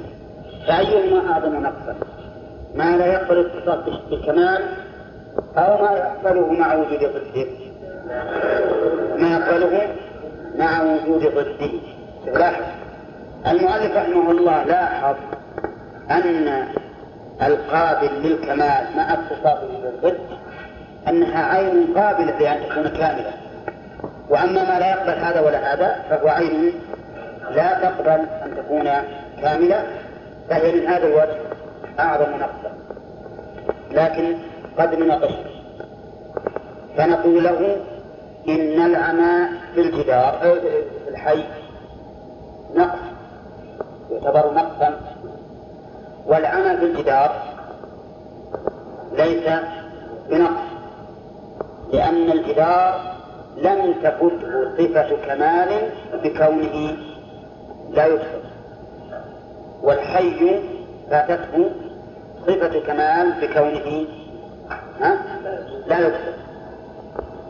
فأيهما أعظم نقصا؟ ما لا يقبل الاتصاف بالكمال أو ما يقبله مع وجود ضده ما يقبله مع وجود ضده لاحظ. المؤلف رحمه الله لاحظ أن القابل للكمال مع اتصافه بالضد أنها عين قابلة لأن تكون كاملة. وأما ما لا يقبل هذا ولا هذا فهو عين لا تقبل أن تكون كاملة فهي من هذا الوجه أعظم نقصا. لكن قد نناقش. فنقول له إن العمى في الجدار في الحي نقص يعتبر نقصا والعمى في الجدار ليس بنقص لأن الجدار لم تفته صفة كمال بكونه لا يدخل والحي فاتته صفة كمال بكونه ها؟ لا يدخل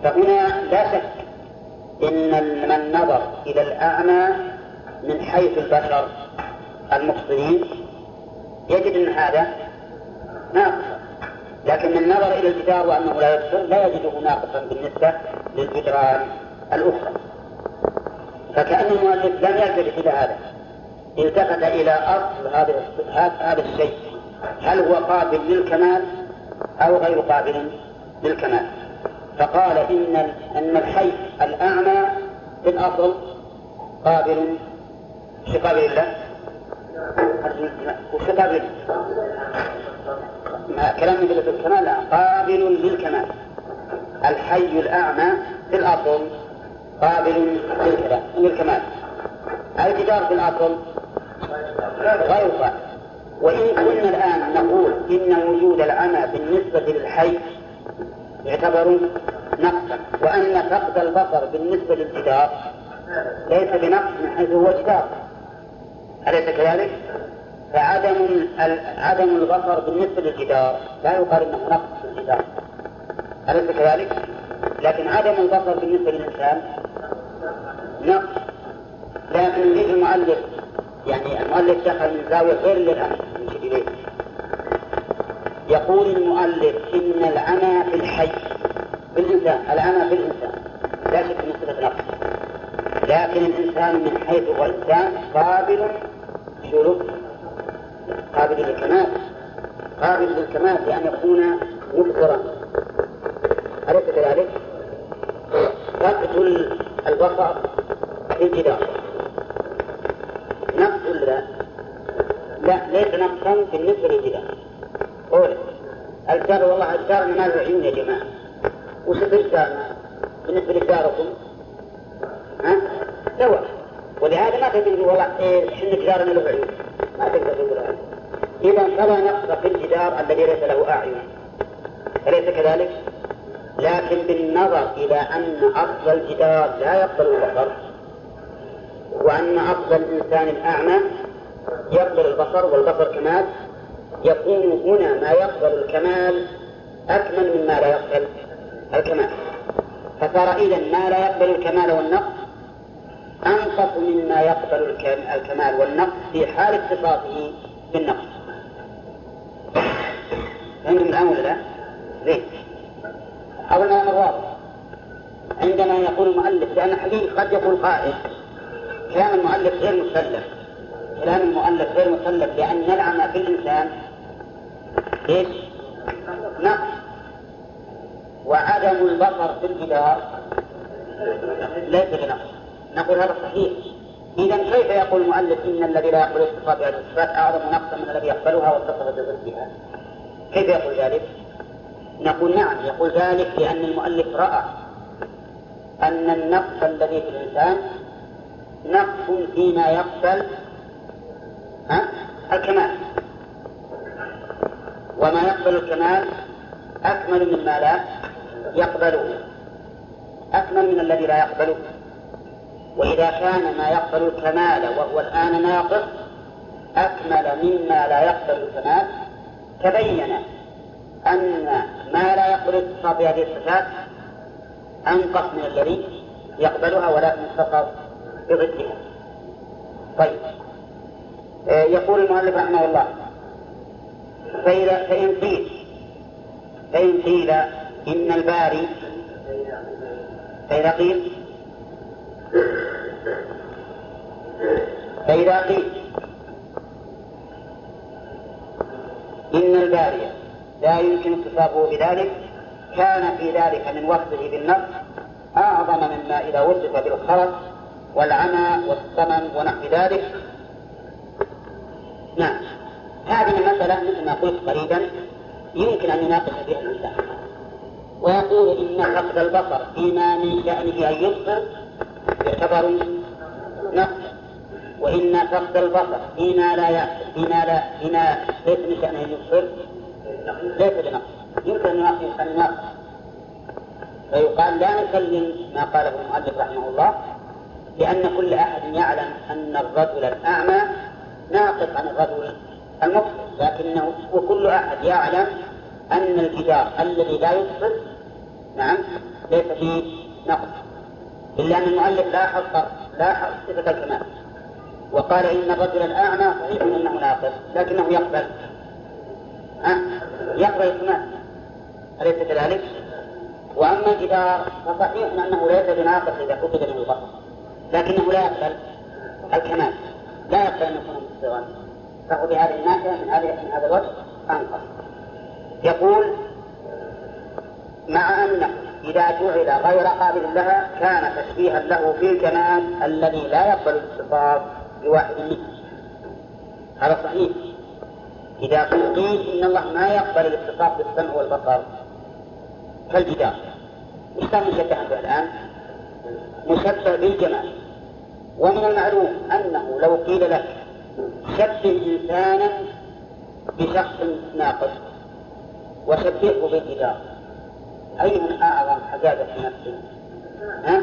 فهنا لا شك إن من نظر إلى الأعمى من حيث البشر المبصرين يجد أن هذا ناقصا لكن من نظر إلى الجدار وأنه لا يبصر لا يجده ناقصا بالنسبة للجدران الأخرى. فكأن المؤلف لم يلتفت إلى هذا. التفت إلى أصل هذا هذا الشيء. هل هو قابل للكمال أو غير قابل للكمال؟ فقال إن أن الحي الأعمى في الأصل قابل. في قابل الله وش قابل كلام يدل في الكمال لا قابل للكمال. الحي الأعمى في الأصل قابل للكمال الجدار في الأصل؟ غير قابل وإن كنا الآن نقول إن وجود العمى بالنسبة للحي يعتبر نقصا وأن فقد البصر بالنسبة للجدار ليس بنقص من حيث هو جدار أليس كذلك؟ فعدم عدم البصر بالنسبة للجدار لا يقال إنه نقص في الجدار أليس كذلك؟ لكن عدم البصر بالنسبة للإنسان نقص لكن يريد المؤلف يعني المؤلف دخل من زاوية غير للأمر من يقول المؤلف إن العمى في الحي في الإنسان العمى في الإنسان لا شك أنه صفة نقص لكن الإنسان من حيث هو إنسان قابل شروط قابل للكمال قابل للكمال بأن يكون مبصرا أليس كذلك؟ تقتل البصر في الجدار نقص لا؟ لا ليس نقصا بالنسبة للجدار قول الجدار والله الجدار ما له عيون يا جماعة وش الجدار بالنسبة لجداركم؟ ها؟ سواء ولهذا ما تقدر والله إحنا جدارنا له عيون ما تقدر تقول هذا. إذا فلا نقص في الجدار الذي ليس له أعين. أليس كذلك؟ لكن بالنظر إلى أن أصل الجدار لا يقبل البصر وأن أصل الإنسان الأعمى يقبل البصر والبصر كمال يكون هنا ما يقبل الكمال أكمل مما لا يقبل الكمال. فصار إذا ما لا يقبل الكمال والنقص أنقص مما يقبل الكمال والنقص في حال اتصافه بالنقص. فهمتم الآن ولا لا؟ زين. أظن واضح. عندما يقول المؤلف لأن حقيقة قد يقول قائل كلام المؤلف غير مسلم. كلام المؤلف غير مسلم لأن العمى في الإنسان إيش؟ نقص. وعدم البصر في الجدار ليس بنقص. نقول هذا صحيح إذا كيف يقول المؤلف إن الذي لا يقبل اتصال بهذه الصفات أعظم نقصا من الذي يقبلها واتصف بضدها؟ كيف يقول ذلك؟ نقول نعم يقول ذلك لأن المؤلف رأى أن النقص الذي في الإنسان نقص فيما يقبل ها؟ الكمال وما يقبل الكمال أكمل مما لا يقبله أكمل من الذي لا يقبله وإذا كان ما يقبل الكمال وهو الآن ناقص أكمل مما لا يقبل الكمال. تبين أن ما لا يقبل الاتصال بهذه الصفات أنقص من الذي يقبلها ولكن اتصل بضدها. طيب. آه، يقول المؤلف رحمه الله فإذا فإن قيل فإن قيل إن الباري فإذا قيل فإذا قيل إن الباري لا يمكن اتصافه بذلك كان في ذلك من وصفه بالنص أعظم مما إذا وصف بالخرس والعمى والصمم ونحو ذلك. نعم. هذه المسألة مثل ما قلت قريبا يمكن أن يناقش فيها الإنسان. ويقول إن فقد البصر فيما من شأنه أن يبصر يعتبر نقص. وإن فقد البصر فيما لا فيما لا فيما ليس من شأنه أن يبصر ليس بنقص. يمكن أن النقص فيقال لا نسلم ما قاله المؤلف رحمه الله لأن كل أحد يعلم أن الرجل الأعمى ناقص عن الرجل المبصر. لكنه وكل أحد يعلم أن الجدار الذي لا يبصر نعم ليس فيه نقص. إلا أن المؤلف لاحظ لاحظ صفة الكمال. وقال إن الرجل الأعمى صحيح أنه ناقص لكنه يقبل. ها؟ يقبل الكمال. أليس كذلك؟ وأما الجدار فصحيح أنه ليس بناقص إذا فقد من البصر لكنه لا يقبل الكمال. لا يقبل أن يكون مستوى. فهو بهذه الناحية من هذه من هذا الوجه أنقص. يقول مع أنه إذا جعل غير قابل لها كان تشبيها له في الكمال الذي لا يقبل الاتصال بواحد منه هذا صحيح. إذا قيل إن الله ما يقبل الاتصاف بالسمع والبصر كالجدار وش كان مشبه به الآن؟ مشبه بالجمال. ومن المعلوم أنه لو قيل لك شبه إنسانا بشخص ناقص وشبهه بالجدار. أيهما أعظم حجاجة في نفسه؟ ها؟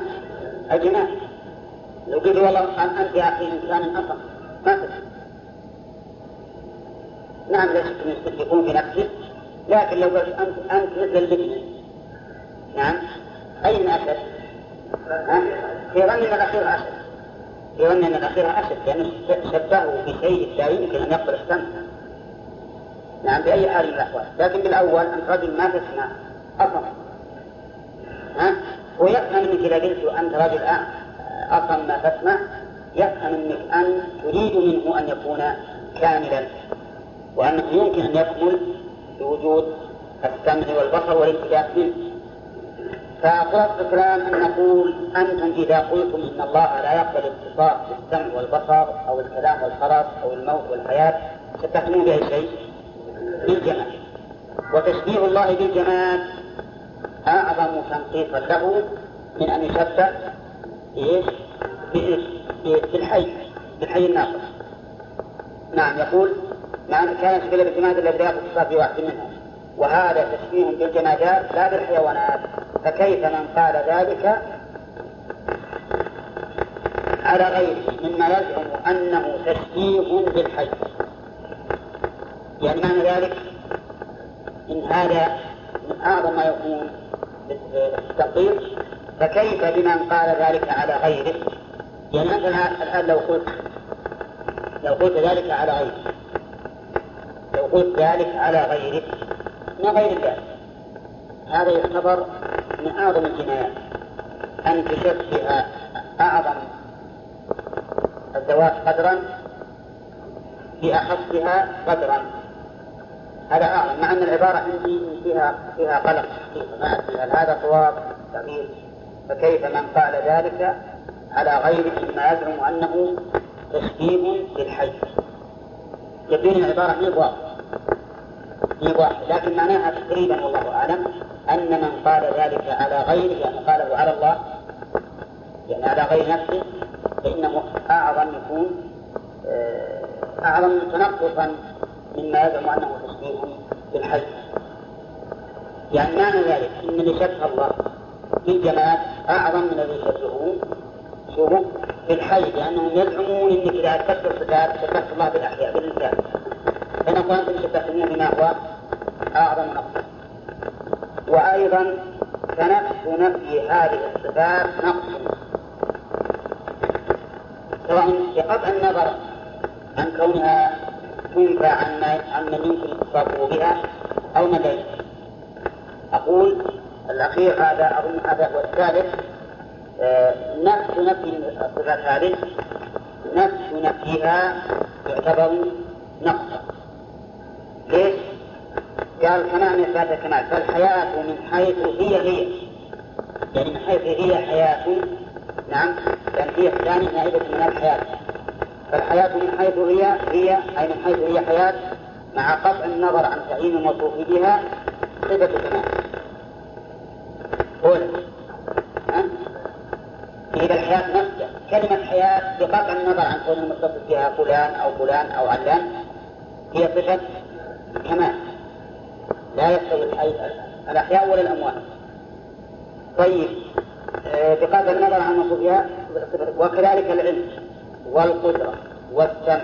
الجمال لو قلت والله أنت يا أخي إنسان أصلا ما تفهم نعم لا شك أن يكون في نفسك لكن لو قلت أنت أنت مثل البكر نعم. أين أشد؟ في أن الأخير أشد. في أن الأخير أشد لأنه شبهه بشيء لا يمكن أن يقبل السمع نعم بأي حال من الأحوال. لكن بالأول أنت رجل ما تسمع. أصلا ها؟ ويفهم منك إذا قلت أنت رجل أصلا ما تسمع. يفهم منك أن تريد منه أن يكون كاملا وأنه يمكن أن يكمل بوجود السمع والبصر والالتفات منه. فخلاصة الكلام أن نقول أنتم إذا قلتم إن الله لا يقبل الاتصاف بالسمع والبصر أو الكلام والخلاص أو الموت والحياة ستحكمون بأي شيء؟ بالجمال. وتشبيه الله بالجمال أعظم تنقيصا له من أن يشبه إيش؟ بالحي بالحي الناقص. نعم يقول مع أن كان يشبه بالجماد الذي يأخذ صفات واحد منها. وهذا تشبيه بالجمادات لا بالحيوانات. فكيف من قال ذلك على غيره مما يزعم أنه تشبيه بالحي. يعني معنى ذلك إن هذا من أعظم ما يكون التقدير فكيف بمن قال ذلك على غيره؟ يعني مثلا الآن لو قلت لو قلت ذلك على غيره لو قلت ذلك على غيره ما غير ذلك؟ هذا يعتبر من أعظم الجنايات أن تشبه أعظم الذوات قدرا بأخفها قدرا. هذا أعظم مع أن العبارة عندي فيها فيها قلق. هل هذا صواب تغيير فكيف من قال ذلك على غير مما يزعم أنه تشبيه للحي يبين العبارة مي واضح واحد. لكن معناها تقريبا والله أعلم أن من قال ذلك على غيره يعني قاله على الله يعني على غير نفسه فإنه أعظم يكون آه، أعظم تنقصا مما يزعم أنه تشبيه بالحج يعني معنى ذلك. أن اللي شبه الله. بالجمال أعظم من الذي يشبهه شوفوا بالحي لأنهم يزعمون أنك إذا أثبت الصفات شبهت الله بالأحياء بالإنسان. فنقول أنتم شبهتموه بما هو؟ أعظم نقص وأيضا فنفس نفي هذه الصفات نقص. سواء بقطع النظر عن كونها تنفى عن من يمكن إتصافه بها أو من لا أقول الأخير هذا أظن هذا هو الثالث. آه، نفس نفي الصفات هذه. نفس نفيها يعتبر نقصا ليش؟ قال كما أن إثبات الكمال فالحياة من حيث هي هي. يعني من حيث هي حياة. نعم. لأن هي الثاني نائبة من الحياة. فالحياة من حيث هي هي أي من حيث هي حياة مع قطع النظر عن تعيين الموصوف بها صفة كمال أولى إذا الحياة نفسها كلمة حياة بقطع النظر عن كون المتصف بها فلان أو فلان أو علان هي صفة كمال. لا يستوي الأحياء ولا الأموات. طيب آه، بقطع النظر عن الموصوف وكذلك العلم والقدرة والسمع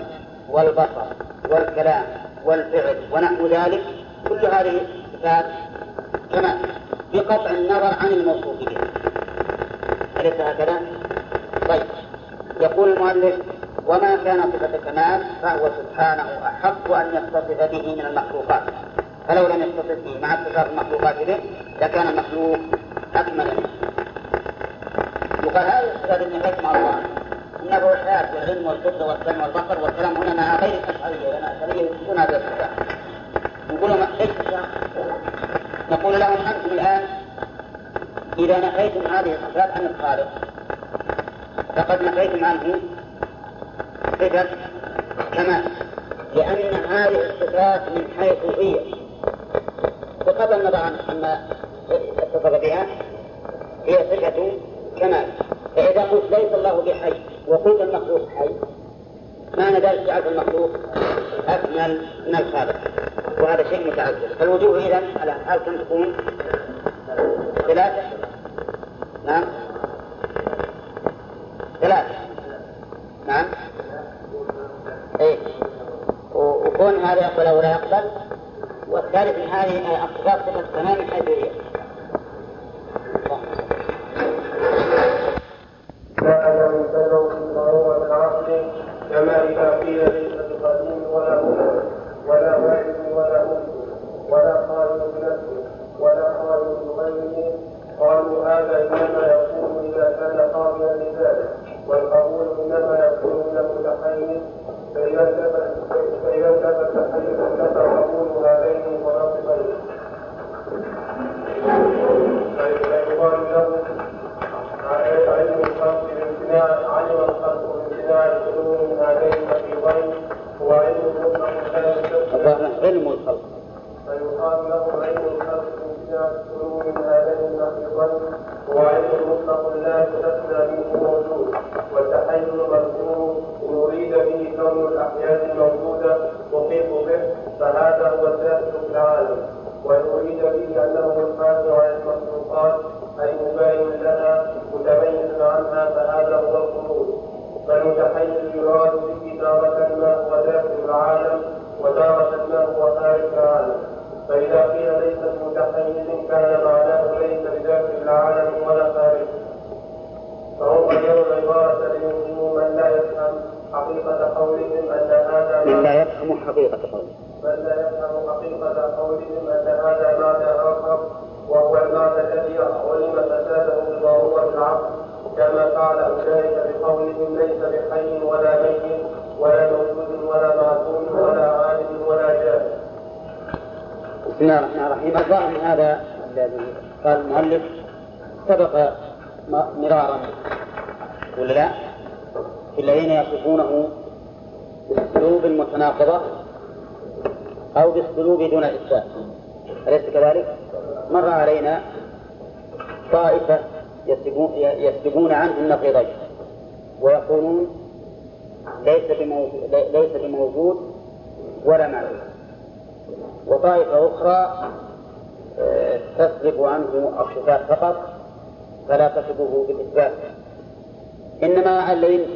والبصر والكلام والفعل ونحو ذلك كل هذه صفات كمال. بقطع النظر عن الموصوف. به أليس هكذا؟ طيب. يقول المؤلف وما كان صفة كمال فهو سبحانه أحق أن يتصف به من المخلوقات. فلو لم يتصف به مع اتصاف المخلوقات به لكان المخلوق أكمل منه. يقال هذه الصفات التي مع الله. إنه الحياة والعلم والقدرة والسمع والبصر والكلام هنا مع غير الأشعرية لأن الأشعرية يثبتون هذه الصفات لهم إيش نقول لهم أنتم الآن إذا نفيتم هذه الصفات عن الخالق فقد نفيتم عنه صفة كمال. لأن هذه الصفات من حيث هي. بغض النظر عما اتصف بها. هي صفة كمال. فإذا قلت ليس الله بحي وقلت المخلوق حي معنى ذلك جعلت المخلوق أكمل من الخالق. وهذا شيء متعذر فالوجوه إذا هل كم تكون ثلاثة نعم. ثلاثة نعم. إيه. وكون هذا يقبل أو لا يقبل والثالث من هذه الصفات صفة تمام حيث فلا تصفه بالإثبات. إنما الذي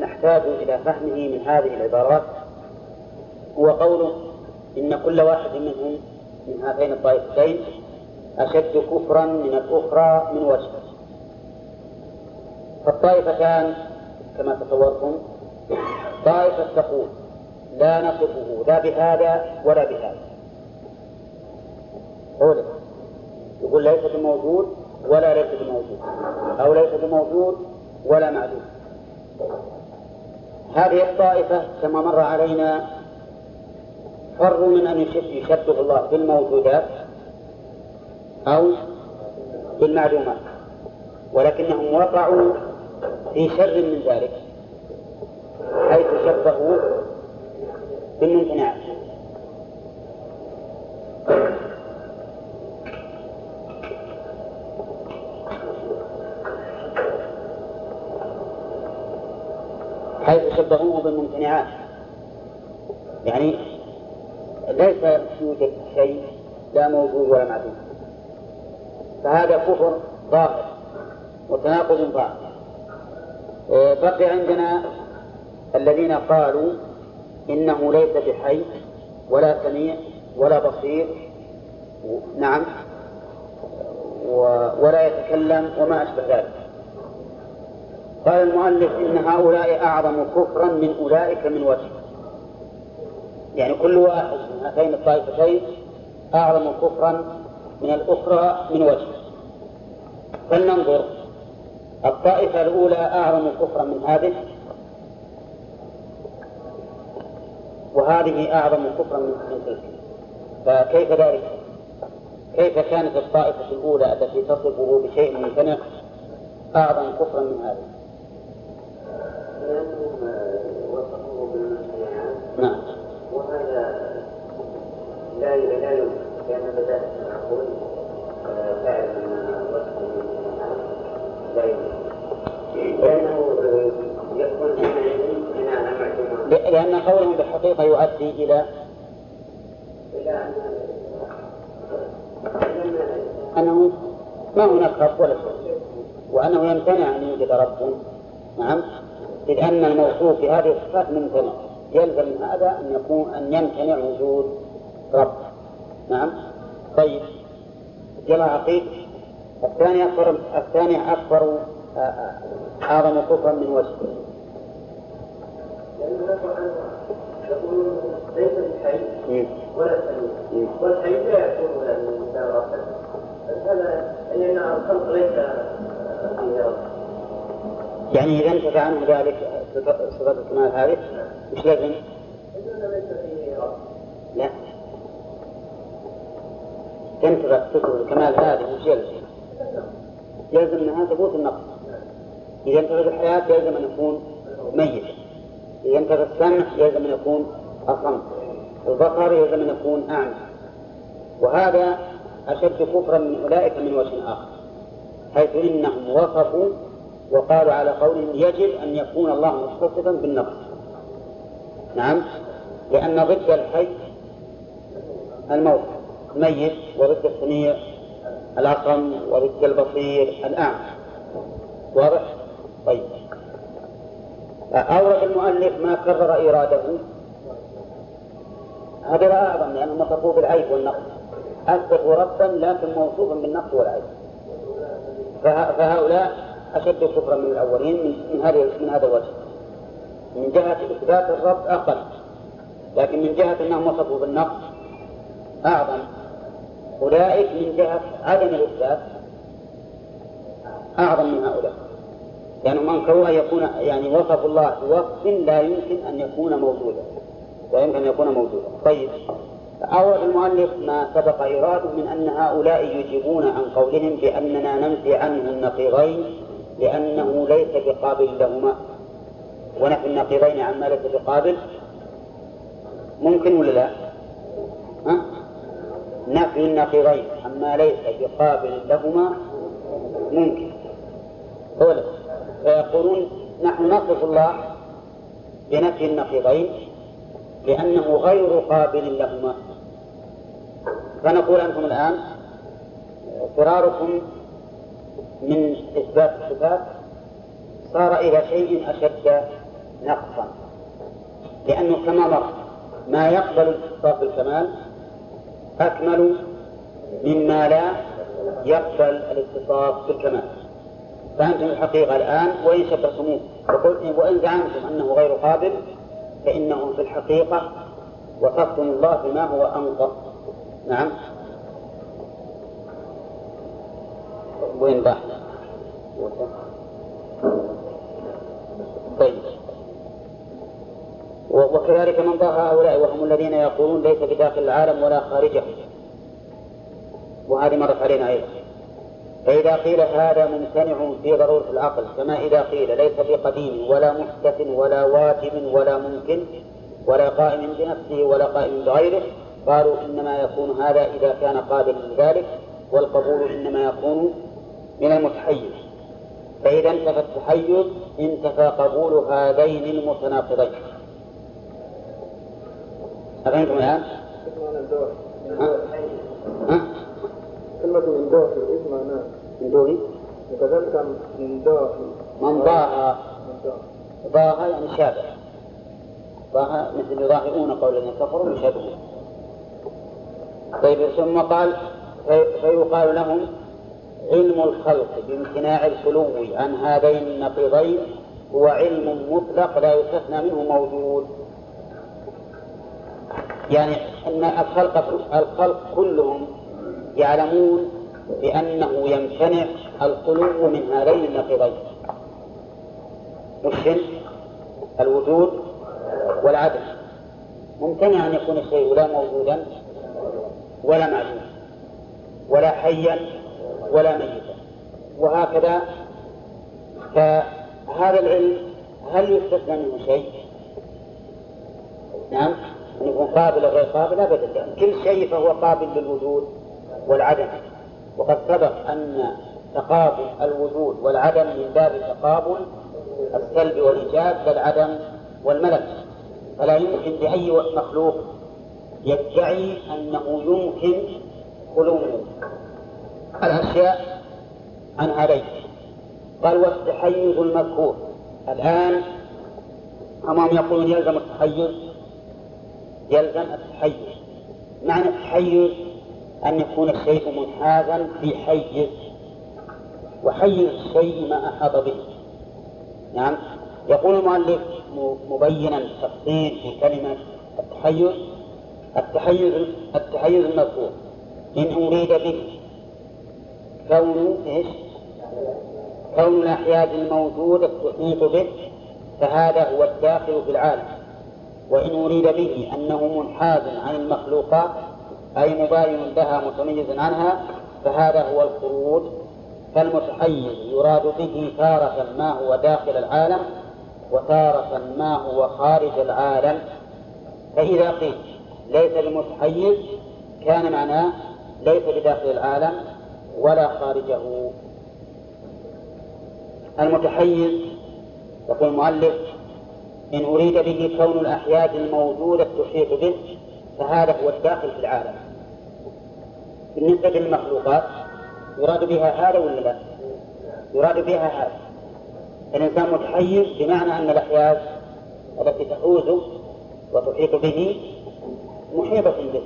نحتاج إلى فهمه من هذه العبارات. هو قوله إن كل واحد منهم من هاتين الطائفتين أشد كفرا من الأخرى من وجه. فالطائفتان كما تصورتم طائفة تقول لا نصفه لا بهذا ولا بهذا. قوله يقول ليس بموجود ولا ليس بموجود. أو ليس بموجود ولا معدوم هذه الطائفة كما مر علينا فروا من أن يشبه الله بالموجودات أو بالمعلومات. ولكنهم وقعوا في شر من ذلك حيث شبهوا بالممتنعات. شبهوه بالممتنعات. يعني ليس يوجد شيء لا موجود ولا معدوم. فهذا كفر ظاهر وتناقض ظاهر إيه، بقي عندنا الذين قالوا إنه ليس بحي ولا سميع ولا بصير. نعم. ولا يتكلم وما أشبه ذلك. قال المؤلف إن هؤلاء أعظم كفرا من أولئك من وجه. يعني كل واحد من هاتين الطائفتين أعظم كفرا من الأخرى من وجه. فلننظر. الطائفة الأولى أعظم كفرا من هذه؟ وهذه أعظم كفرا من تلك فكيف ذلك؟ كيف كانت الطائفة الأولى التي تصفه بشيء ممتنع أعظم كفرا من هذه؟ نعم. وهذا لا لا يمكن لأن بدأت فعل لا يمكن لأن قولهم بالحقيقة يؤدي إلى إلى أن أنه ما هناك رب ولا شيء وأنه يمتنع أن يوجد رب. نعم. إذ أن الموصوف بهذه الصفات ممتنع يلزم من هذا أن يكون أن يمتنع وجود رب نعم طيب جمع عقيد الثاني أكبر الثاني أكبر آه، آه، أعظم كفرا من وجه يقولون ليس بالحي ولا السميع والحي لا يكون الانسان ربا هذا لأن الخلق ليس فيه رب يعني إذا انتفى عنه ذلك صفة الكمال هذه؟ مش لازم؟ لا. تنتفى صفة الكمال هذه مش يلزم. يلزم منها ثبوت النقص. إذا انتفت الحياة يلزم أن يكون ميت. إذا انتفى السمع يلزم أن يكون أصم. البصر يلزم أن يكون أعمى. وهذا أشد كفرا من أولئك من وجه آخر. حيث إنهم وصفوا وقالوا على قولهم يجب أن يكون الله متصفا بالنقص. نعم؟ لأن ضد الحي الموت ميت وضد السميع الأصم وضد البصير الأعمى. واضح؟ طيب. أورد المؤلف ما كرر إيراده هذا أعظم لأنه وصفوه بالعيب والنقص. أثبتوا ربا لكن موصوفا بالنقص والعيب. فهؤلاء أشد كفرا من الأولين من هذا من هذا الوجه. من جهة إثبات الرب أقل لكن من جهة أنهم وصفوا بالنقص أعظم. أولئك من جهة عدم الإثبات أعظم من هؤلاء. لأنهم يعني أنكروا أن يكون يعني وصفوا الله بوصف لا يمكن أن يكون موجودا. لا يمكن أن يكون موجودا. طيب. أورد المؤلف ما سبق إيراده من أن هؤلاء يجيبون عن قولهم بأننا ننفي عنه النقيضين لأنه ليس بقابل لهما ونفي النقيضين عما ليس بقابل. ممكن ولا لا؟ ها؟ نفي النقيضين عما ليس بقابل لهما. ممكن. أولا فيقولون نحن نصف الله بنفي النقيضين لأنه غير قابل لهما. فنقول أنتم الآن فراركم من إثبات الصفات صار إلى شيء أشد نقصا. لأنه كما مر ما يقبل الاتصاف بالكمال أكمل مما لا يقبل الاتصاف بالكمال فأنتم الحقيقة الآن وإن شبهتموه وإن زعمتم أنه غير قابل فإنه في الحقيقة وصفتم الله بما هو أنقص نعم. وين راح؟ طيب. وكذلك من ضاع هؤلاء وهم الذين يقولون ليس بداخل العالم ولا خارجه. وهذه مرت علينا أيضا. فإذا قيل هذا ممتنع في ضرورة العقل كما إذا قيل ليس بقديم ولا محدث ولا واجب ولا ممكن ولا قائم بنفسه ولا قائم بغيره قالوا إنما يكون هذا إذا كان قابلا لذلك والقبول إنما يكون من المتحيز فإذا انتفى التحيز انتفى قبول هذين المتناقضين. أفهمتم الآن؟ كلمة من إيش؟ من دوني وكذلك من داخل. من ضاها ضاها يعني شابه. ضاها مثل يضاهئون قول الذين كفروا يشابهون طيب ثم قال فيقال لهم علم الخلق بامتناع الخلو عن هذين النقيضين هو علم مطلق لا يستثنى منه موجود. يعني أن الخلق الخلق كلهم يعلمون بأنه يمتنع الخلو من هذين النقيضين. وش الوجود والعدم. ممتنع أن يكون الشيء لا موجودا ولا معدوما ولا حيا ولا ميتا وهكذا فهذا العلم هل يستثنى منه شيء؟ نعم. أن يكون قابل غير قابل؟ أبدا. كل شيء فهو قابل للوجود والعدم. وقد سبق أن تقابل الوجود والعدم من باب تقابل السلب والإيجاب للعدم والملك. فلا يمكن لأي مخلوق يدعي أنه يمكن خلو الأشياء عن هذين قال والتحيز المذكور الآن أما هم يقولون يلزم التحيز. يلزم التحيز. معنى التحيز أن يكون الشيء منحازا في حيز. وحيز الشيء ما أحاط به. نعم. يقول المؤلف مبينا التفصيل في كلمة التحيز. التحيز التحيز المذكور إن أريد به كون إيش؟ كون الأحياز الموجودة تحيط به فهذا هو الداخل في العالم. وإن أريد به أنه منحاز عن المخلوقات أي مباين لها متميز عنها فهذا هو الخروج. فالمتحيز يراد به تارة ما هو داخل العالم وتارة ما هو خارج العالم. فإذا قيل ليس بمتحيز كان معناه ليس بداخل العالم. ولا خارجه. المتحيز يقول المؤلف إن أريد به كون الأحياز الموجودة تحيط به فهذا هو الداخل في العالم. بالنسبة للمخلوقات يراد بها هذا ولا لا؟ يراد بها هذا. الإنسان متحيز بمعنى أن الأحياز التي تحوزه وتحيط به محيطة به.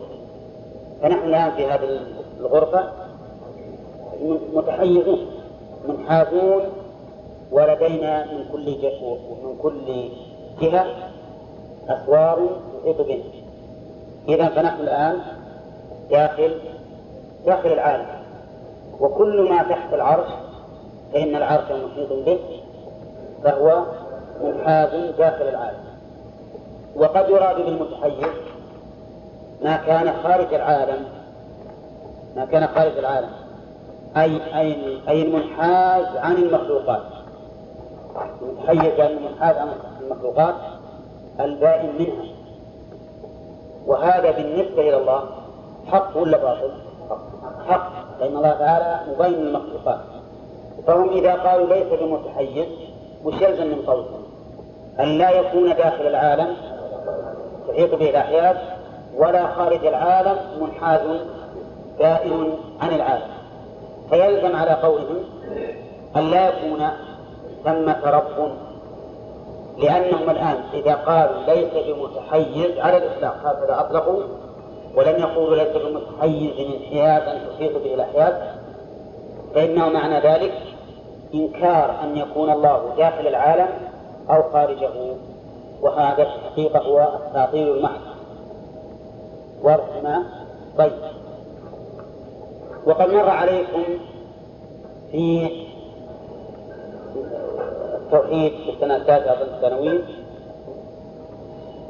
فنحن الآن في هذه الغرفة متحيزون منحازون ولدينا من كل من كل جهة أسوار تحيط به. إذا فنحن الآن داخل داخل العالم. وكل ما تحت العرش فإن العرش محيط به فهو منحاز داخل العالم. وقد يراد بالمتحيز ما كان خارج العالم ما كان خارج العالم. أي أي أي المنحاز عن المخلوقات. المتحيز عن المنحاز عن المخلوقات البائن منها. وهذا بالنسبة إلى الله حق ولا باطل؟ حق. لأن الله تعالى مبين المخلوقات فهم إذا قالوا ليس بمتحيز وش يلزم من قولهم؟ أن لا يكون داخل العالم تحيط به الأحياز ولا خارج العالم منحاز بائن عن العالم. فيلزم على قولهم أن لا يكون ثمة رب لأنهم الآن إذا قالوا ليس بمتحيز على الإطلاق هكذا أطلقوا ولم يقولوا ليس بمتحيز انحيازا تحيط به الأحياز فإنه معنى ذلك إنكار أن يكون الله داخل العالم أو خارجه وهذا في الحقيقة هو التعطيل المحض واضح طيب. وقد مر عليكم في التوحيد في السنة التاسعة الثانوية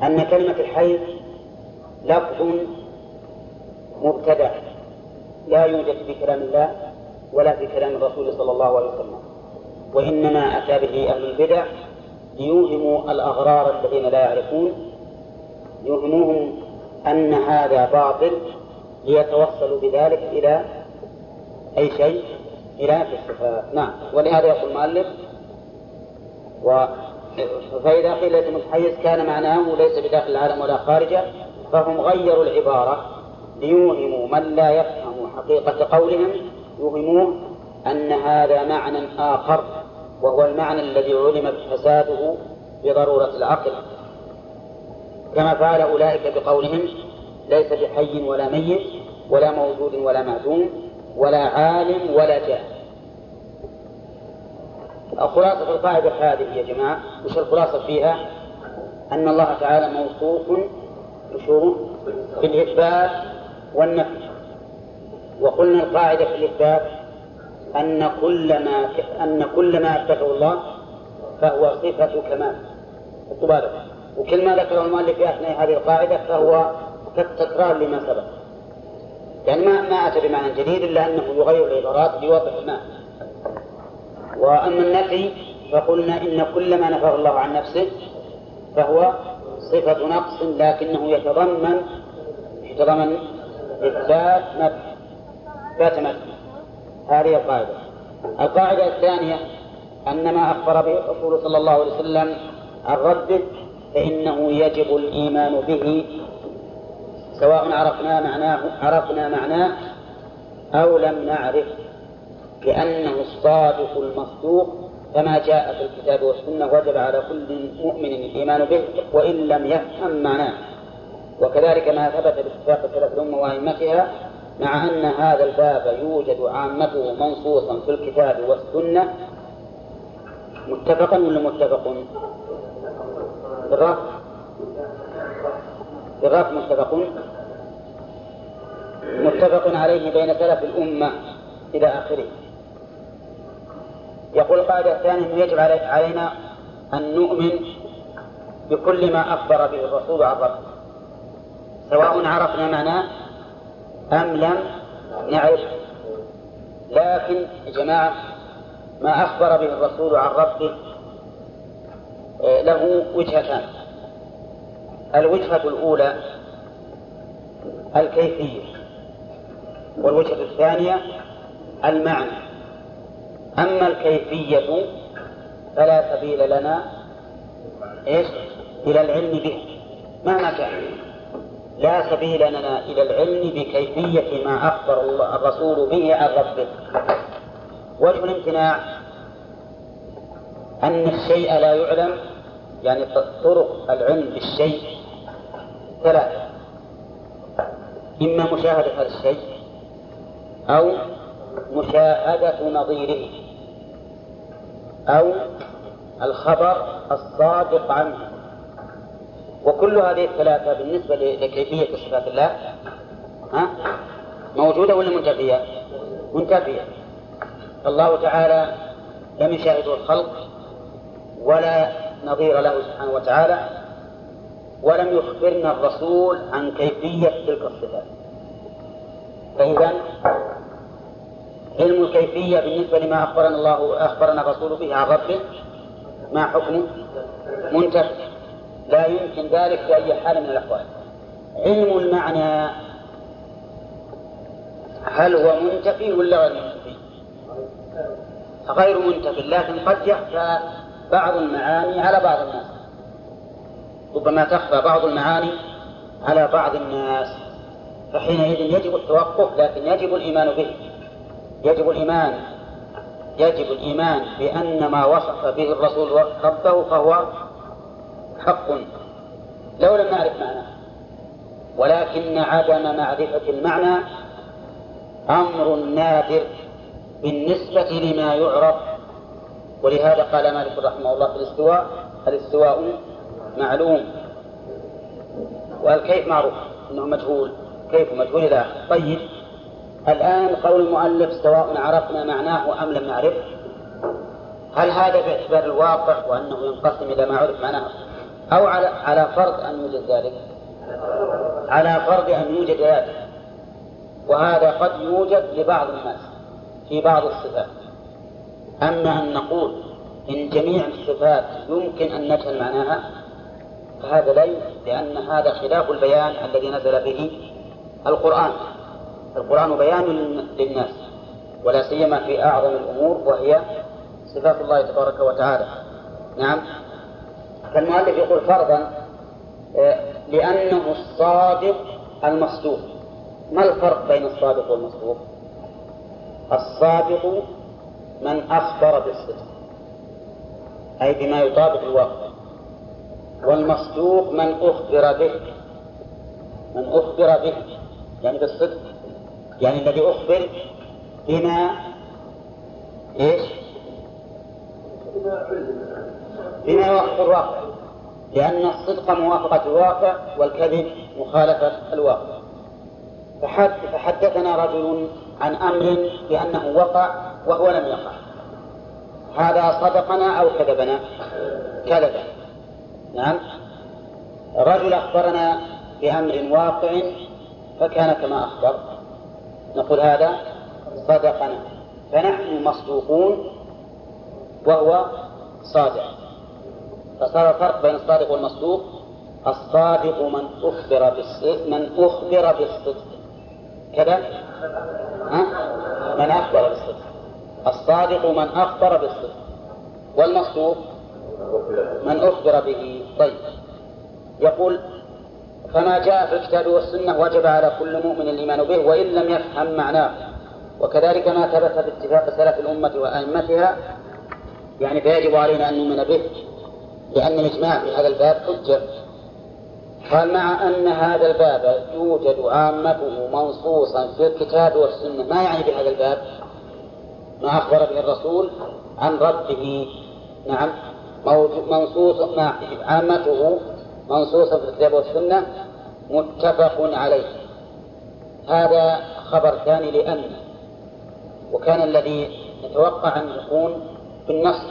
أن كلمة الحي لفظ مبتدع لا يوجد في كلام الله ولا في كلام الرسول صلى الله عليه وسلم وإنما أتى به أهل البدع ليوهموا الأغرار الذين لا يعرفون يوهموهم أن هذا باطل ليتوصلوا بذلك إلى أي شيء إلى الصفات نعم. ولهذا يقول المؤلف و فإذا قيل ليس متحيز كان معناه ليس بداخل العالم ولا خارجه فهم غيروا العبارة ليوهموا من لا يفهم حقيقة قولهم يوهموه أن هذا معنى آخر وهو المعنى الذي علم فساده بضرورة العقل. كما فعل أولئك بقولهم ليس بحي ولا ميت ولا موجود ولا معدوم ولا عالم ولا جاهل. خلاصة القاعدة هذه يا جماعة وش الخلاصة فيها؟ أن الله تعالى موصوف بالإثبات والنفي. وقلنا القاعدة في الإثبات أن كل ما أن كل ما أثبته الله فهو صفة كمال. التبادل وكل ما ذكره المؤلف في أثناء هذه القاعدة فهو كالتكرار لما سبق. يعني ما ما أتى بمعنى جديد إلا أنه يغير العبارات ليوضح المعنى. وأما النفي فقلنا إن كل ما نفاه الله عن نفسه فهو صفة نقص لكنه يتضمن يتضمن إثبات نفي. إثبات نفي. هذه القاعدة. القاعدة الثانية أن ما أخبر به الرسول صلى الله عليه وسلم عن ربه فإنه يجب الإيمان به سواء عرفنا معناه عرفنا معناه أو لم نعرف لأنه الصادق المصدوق فما جاء في الكتاب والسنة وجب على كل مؤمن الإيمان به وإن لم يفهم معناه. وكذلك ما ثبت باتفاق سلف الأمة وأئمتها مع أن هذا الباب يوجد عامته منصوصا في الكتاب والسنة. متفقا ولا متفق؟ بالرفع بالرفع متفق متفق عليه بين سلف الأمة إلى آخره. يقول القاعدة الثانية أنه يجب علينا أن نؤمن بكل ما أخبر به الرسول عن ربه؟ سواء عرفنا معناه أم لم نعرف. لكن يا جماعة ما أخبر به الرسول عن ربه آه، له وجهتان. الوجهة الأولى الكيفية والوجهة الثانية المعنى. أما الكيفية فلا سبيل لنا إيش؟ إلى العلم به. مهما كان لا سبيل لنا إلى العلم بكيفية ما أخبر الله الرسول به عن ربه. وجه الامتناع أن الشيء لا يعلم يعني طرق العلم بالشيء ثلاثة. إما مشاهدة هذا الشيء أو مشاهدة نظيره أو الخبر الصادق عنه. وكل هذه الثلاثة بالنسبة لكيفية صفات الله ها موجودة ولا منتفية؟ منتفية. الله تعالى لم يشاهده الخلق ولا نظير له سبحانه وتعالى ولم يخبرنا الرسول عن كيفية تلك الصفات. فإذا علم الكيفية بالنسبة لما أخبرنا الله أخبرنا الرسول به عن ربه ما حكمه منتفي لا يمكن ذلك بأي حال من الأحوال. علم المعنى هل هو منتفي ولا غير منتفي؟ غير منتفي لكن قد يخفى بعض المعاني على بعض الناس. ربما تخفى بعض المعاني على بعض الناس. فحينئذ يجب التوقف لكن يجب الإيمان به. يجب الإيمان يجب الإيمان بأن ما وصف به الرسول ربه فهو حق. لو لم نعرف معناه. ولكن عدم معرفة المعنى أمر نادر بالنسبة لما يعرف ولهذا قال مالك رحمه الله في الاستواء الاستواء معلوم. والكيف معروف إنه مجهول. كيف مجهول؟ إلى طيب. الآن قول المؤلف سواء عرفنا معناه أم لم نعرف هل هذا باعتبار الواقع وأنه ينقسم إلى ما عرف معناه؟ أو على على فرض أن يوجد ذلك. على فرض أن يوجد ذلك. وهذا قد يوجد لبعض الناس في بعض الصفات. أما أن نقول إن جميع الصفات يمكن أن نجهل معناها فهذا لا لأن هذا خلاف البيان الذي نزل به القرآن. القرآن بيان للناس ولا سيما في أعظم الأمور وهي صفات الله تبارك وتعالى. نعم. فالمؤلف يقول فرضا آه، لأنه الصادق المصدوق. ما الفرق بين الصادق والمصدوق؟ الصادق من أخبر بالصدق. أي بما يطابق الواقع. والمصدوق من أخبر به. من أخبر به. يعني بالصدق. يعني الذي أخبر بما إيش؟ بما يوافق الواقع. لأن الصدق موافقة الواقع والكذب مخالفة الواقع. فحدثنا رجل عن أمر بأنه وقع وهو لم يقع. هذا صدقنا أو كذبنا؟ كذبا نعم. رجل أخبرنا بأمر واقع فكان كما أخبر. نقول هذا صدقنا. فنحن مصدوقون وهو صادق. فصار الفرق بين الصادق والمصدوق. الصادق من أخبر بالصدق من أخبر بالصدق. كذا؟ من أخبر بالصدق. الصادق من أخبر بالصدق. والمصدوق من أخبر به طيب يقول فما جاء في الكتاب والسنة وجب على كل مؤمن الإيمان به وإن لم يفهم معناه. وكذلك ما ثبت باتفاق سلف الأمة وأئمتها يعني فيجب علينا أن نؤمن به لأن الإجماع في هذا الباب حجة. قال مع أن هذا الباب يوجد عامته منصوصا في الكتاب والسنة. ما يعني بهذا الباب؟ ما أخبر به الرسول عن ربه نعم. منصوص مع عامته منصوصا في الكتاب والسنة متفق عليه. هذا خبر ثاني لأن وكان الذي نتوقع أن يكون بالنص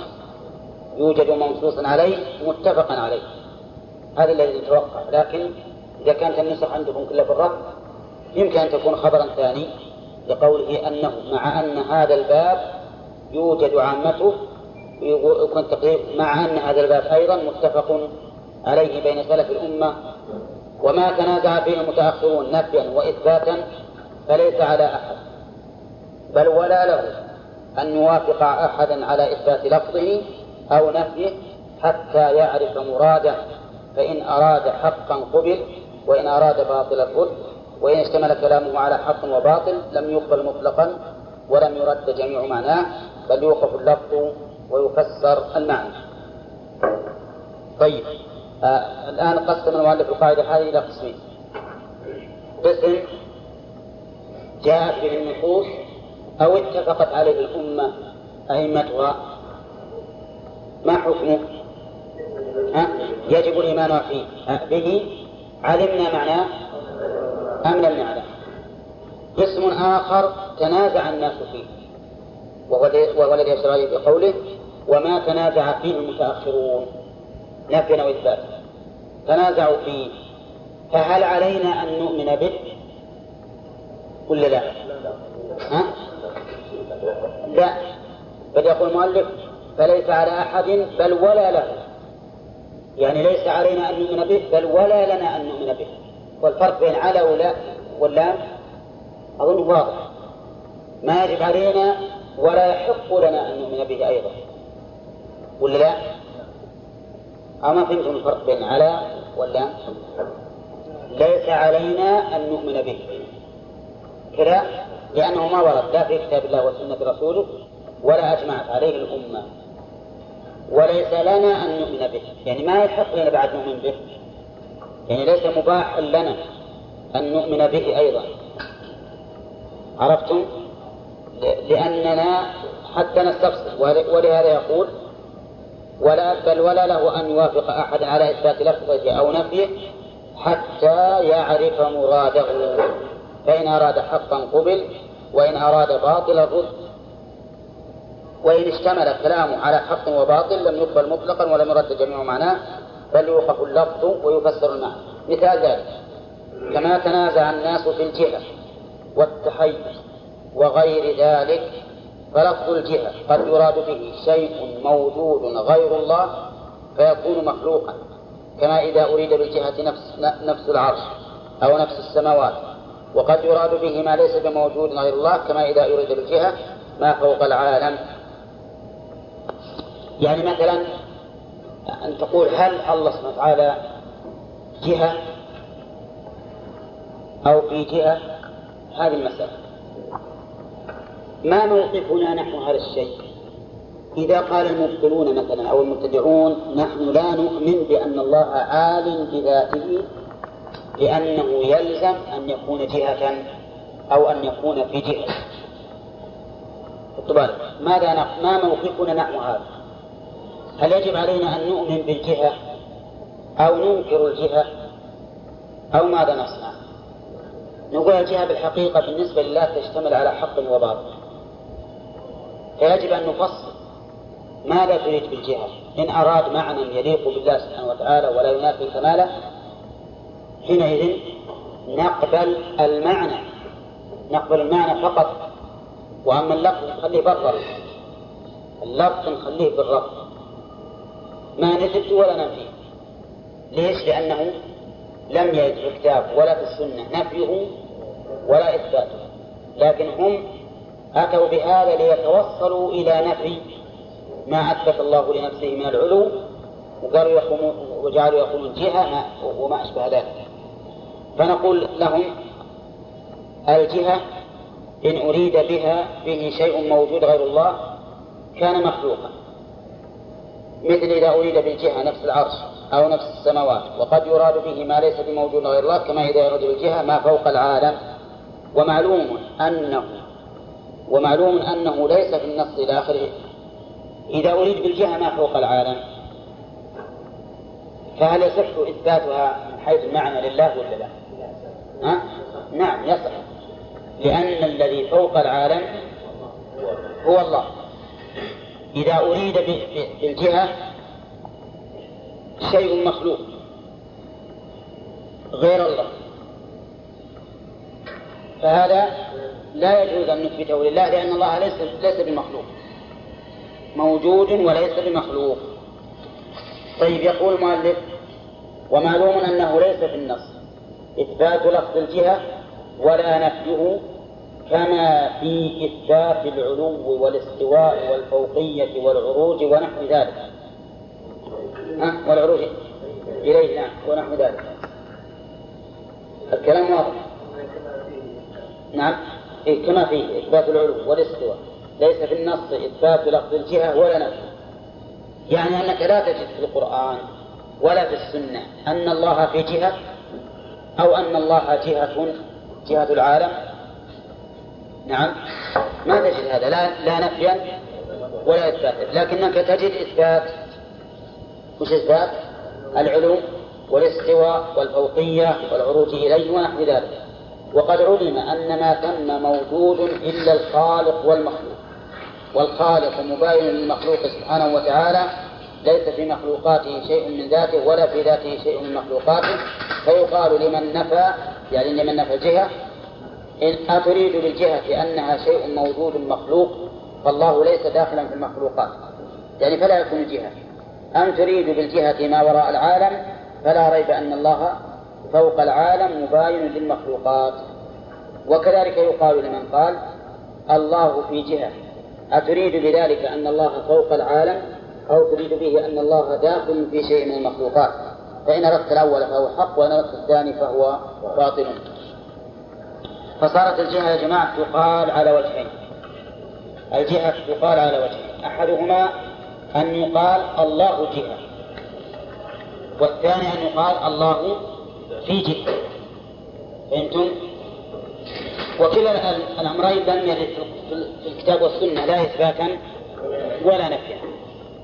يوجد منصوص عليه متفقا عليه. هذا الذي نتوقع لكن إذا كانت النسخ عندكم كلها بالرفض يمكن أن تكون خبرا ثاني لقوله أنه مع أن هذا الباب يوجد عامته يكون تقريب مع أن هذا الباب أيضا متفق عليه بين سلف الأمة. وما تنازع فيه المتأخرون نفيا وإثباتا فليس على أحد بل ولا له أن يوافق أحدا على إثبات لفظه أو نفيه حتى يعرف مراده. فإن أراد حقا قبل وإن أراد باطلا رد وإن اشتمل كلامه على حق وباطل لم يقبل مطلقا ولم يرد جميع معناه بل يوقف اللفظ ويفسر المعنى. طيب آه الآن قسم المؤلف القاعدة هذه إلى قسمين. قسم جاءت به النصوص أو اتفقت عليه الأمة أئمتها. ما حكمه؟ يجب الإيمان فيه. به. علمنا معناه. أم لم نعلم؟ قسم آخر تنازع الناس فيه. وهو الذي يشرع عليه بقوله وما تنازع فيه المتأخرون. نفيا أو إثباتا تنازعوا فيه. فهل علينا أن نؤمن به؟ ولا لا؟ ها؟ لا. بل يقول المؤلف فليس على أحد بل ولا له. يعني ليس علينا أن نؤمن به بل ولا لنا أن نؤمن به. والفرق بين على ولا واللام أظن واضح. ما يجب علينا ولا يحق لنا أن نؤمن به أيضا. ولا لا؟ أو ما فهمتم الفرق بين على واللام؟ ليس علينا أن نؤمن به. كذا؟ لأنه ما ورد لا في كتاب الله وسنة رسوله ولا أجمعت عليه الأمة. وليس لنا أن نؤمن به. يعني ما يحق لنا بعد نؤمن به. يعني ليس مباح لنا أن نؤمن به أيضا. عرفتم؟ لأننا حتى نستفسر ولهذا يقول ولا بل ولا له أن يوافق أحد على إثبات لفظه أو نفيه حتى يعرف مراده. فإن أراد حقا قبل وإن أراد باطلا رد وإن اشتمل كلامه على حق وباطل لم يقبل مطلقا ولم يرد جميع معناه بل يوقف اللفظ ويفسر المعنى. مثال ذلك كما تنازع الناس في الجهة والتحيز وغير ذلك فلفظ الجهة قد يراد به شيء موجود غير الله فيكون مخلوقا كما إذا أريد بالجهة نفس نفس العرش أو نفس السماوات. وقد يراد به ما ليس بموجود غير الله كما إذا أريد بالجهة ما فوق العالم. يعني مثلا أن تقول هل الله سبحانه وتعالى جهة أو في جهة؟ هذه المسألة. ما موقفنا نحن هذا الشيء؟ إذا قال المبطلون مثلا أو المبتدعون نحن لا نؤمن بأن الله عال بذاته لأنه يلزم أن يكون جهة أو أن يكون في جهة طبعا ماذا ما موقفنا نحن هذا؟ هل يجب علينا أن نؤمن بالجهة أو ننكر الجهة أو ماذا نصنع؟ نقول الجهة بالحقيقة بالنسبة لله تشتمل على حق وباطل. فيجب أن نفصل ماذا تريد بالجهة. إن أراد معنى يليق بالله سبحانه وتعالى ولا ينافي كماله حينئذ نقبل المعنى. نقبل المعنى فقط. وأما اللفظ نخليه بالرفض اللفظ نخليه بالرفض ما نثبت ولا ننفيه ليش؟ لأنه لم يرد في الكتاب ولا في السنة نفيه ولا إثباته. لكن هم أتوا بهذا ليتوصلوا إلى نفي ما أثبت الله لنفسه من العلو وقالوا يقومون وجعلوا يقولون جهة وما أشبه ذلك. فنقول لهم الجهة إن أريد بها به شيء موجود غير الله كان مخلوقا. مثل إذا أريد بالجهة نفس العرش أو نفس السماوات وقد يراد به ما ليس بموجود غير الله كما إذا يراد بالجهة ما فوق العالم ومعلوم أنه ومعلوم أنه ليس في النص إلى آخره إذا أريد بالجهة ما فوق العالم فهل يصح إثباتها من حيث المعنى لله ولا لا؟ ها؟ نعم يصح لأن الذي فوق العالم هو الله إذا أريد بالجهة شيء مخلوق غير الله. فهذا لا يجوز أن نثبته لله لأن الله ليس ليس بمخلوق. موجود وليس بمخلوق. طيب يقول المؤلف ومعلوم أنه ليس في النص. إثبات لفظ الجهة ولا نفيه كما في إثبات العلو والاستواء والفوقية والعروج ونحو ذلك. ها؟ والعروج إليه نعم ونحو ذلك. الكلام واضح؟ نعم. إيه كما فيه إثبات العلو والاستواء. ليس في النص إثبات لفظ الجهة ولا نفي. يعني أنك لا تجد في القرآن ولا في السنة أن الله في جهة أو أن الله جهة جهة العالم نعم. ما تجد هذا. لا لا نفيا ولا إثباتا لكنك تجد إثبات. وش إثبات؟ العلو والاستواء والفوقية والعروج إليه ونحو ذلك. وقد علم أن ما ثم موجود إلا الخالق والمخلوق. والخالق مباين للمخلوق سبحانه وتعالى. ليس في مخلوقاته شيء من ذاته ولا في ذاته شيء من مخلوقاته. فيقال لمن نفى يعني لمن نفى الجهة إن أتريد بالجهة أنها شيء موجود مخلوق فالله ليس داخلا في المخلوقات. يعني فلا يكون جهة أم تريد بالجهة ما وراء العالم فلا ريب أن الله فوق العالم مباين للمخلوقات. وكذلك يقال لمن قال الله في جهة. أتريد بذلك أن الله فوق العالم أو تريد به أن الله داخل في شيء من المخلوقات؟ فإن أردت الأول فهو حق وإن أردت الثاني فهو باطل. فصارت الجهة يا جماعة تقال على وجهين. الجهة تقال على وجهين. أحدهما أن يقال الله جهة والثاني أن يقال الله في جهة. فهمتم؟ وكلا الأمرين لم يرد في الكتاب والسنة لا إثباتا ولا نفيا.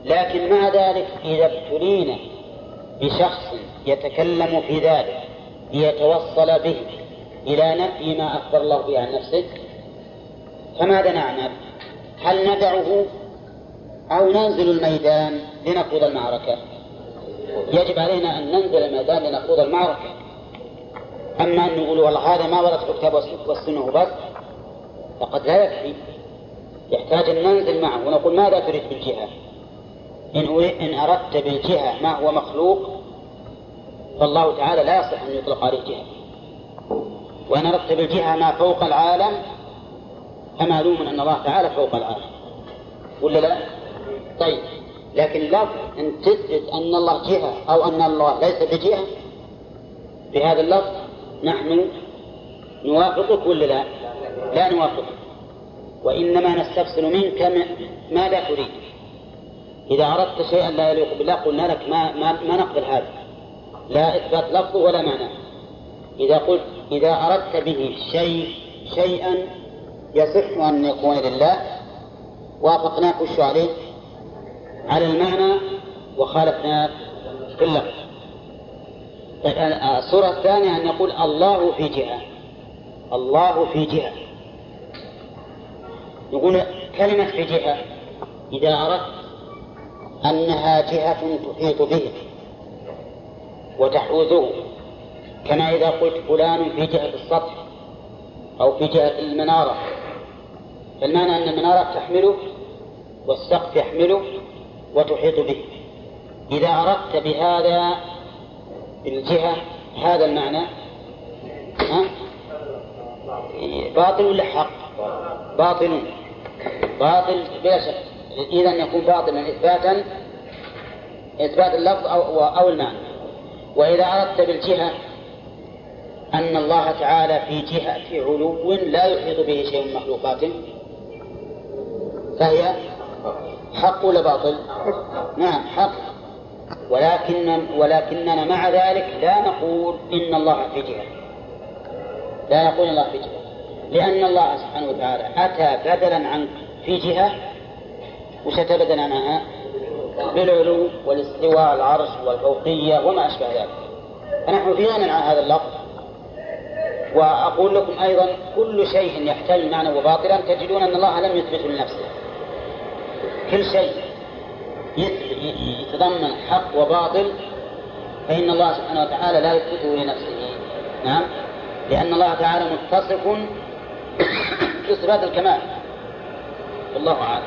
لكن مع ذلك إذا ابتلينا بشخص يتكلم في ذلك ليتوصل به إلى نفي ما أخبر الله به عن نفسه فماذا نعمل؟ هل ندعه أو ننزل الميدان لنخوض المعركة؟ يجب علينا أن ننزل الميدان لنخوض المعركة أما أن نقول والله هذا ما ورد في الكتاب والسنة بس فقد لا يكفي يحتاج أن ننزل معه ونقول ماذا تريد بالجهة؟ إن إن أردت بالجهة ما هو مخلوق فالله تعالى لا يصح أن يطلق عليه جهة وإن أردت بالجهة ما فوق العالم فمعلوم أن الله تعالى فوق العالم. ولا لا؟ طيب لكن لفظ أن تثبت أن الله جهة أو أن الله ليس بجهة بهذا اللفظ نحن نوافقك ولا لا؟ لا نوافقك. وإنما نستفسر منك ماذا تريد. إذا أردت شيئا لا يليق بالله قلنا لك ما, ما, ما نقبل هذا. لا إثبات لفظه ولا معنى إذا قلت إذا أردت به شيء شيئا يصح أن يكون لله وافقناك وش عليه؟ على المعنى وخالفناك في اللفظ. الصورة الثانية أن يقول الله في جهة. الله في جهة. يقول كلمة في جهة. إذا أردت أنها جهة تحيط به وتحوزه. كما إذا قلت فلان في جهة السطح أو في جهة المنارة. فالمعنى أن المنارة تحمله والسقف يحمله وتحيط به. إذا أردت بهذا الجهة هذا المعنى؟ ها؟ باطل ولا حق؟ باطل. باطل بلا شك. إذا يكون باطلا إثباتا إثبات اللفظ أو, أو المعنى. وإذا أردت بالجهة أن الله تعالى في جهة علو لا يحيط به شيء من مخلوقاته. فهي حق ولا باطل؟ نعم حق. ولكن ولكننا مع ذلك لا نقول إن الله في جهة. لا نقول الله في جهة. لأن الله سبحانه وتعالى أتى بدلا عن في جهة بدلا عنها؟ بالعلو والاستواء العرش والفوقية وما أشبه ذلك. فنحن في غنى عن هذا اللفظ. وأقول لكم أيضا كل شيء يحتمل معنى وباطلا تجدون أن الله لم يثبته لنفسه. كل شيء يتضمن حق وباطل فإن الله سبحانه وتعالى لا يثبته لنفسه. نعم؟ لأن الله تعالى متصف بصفات الكمال. والله أعلم.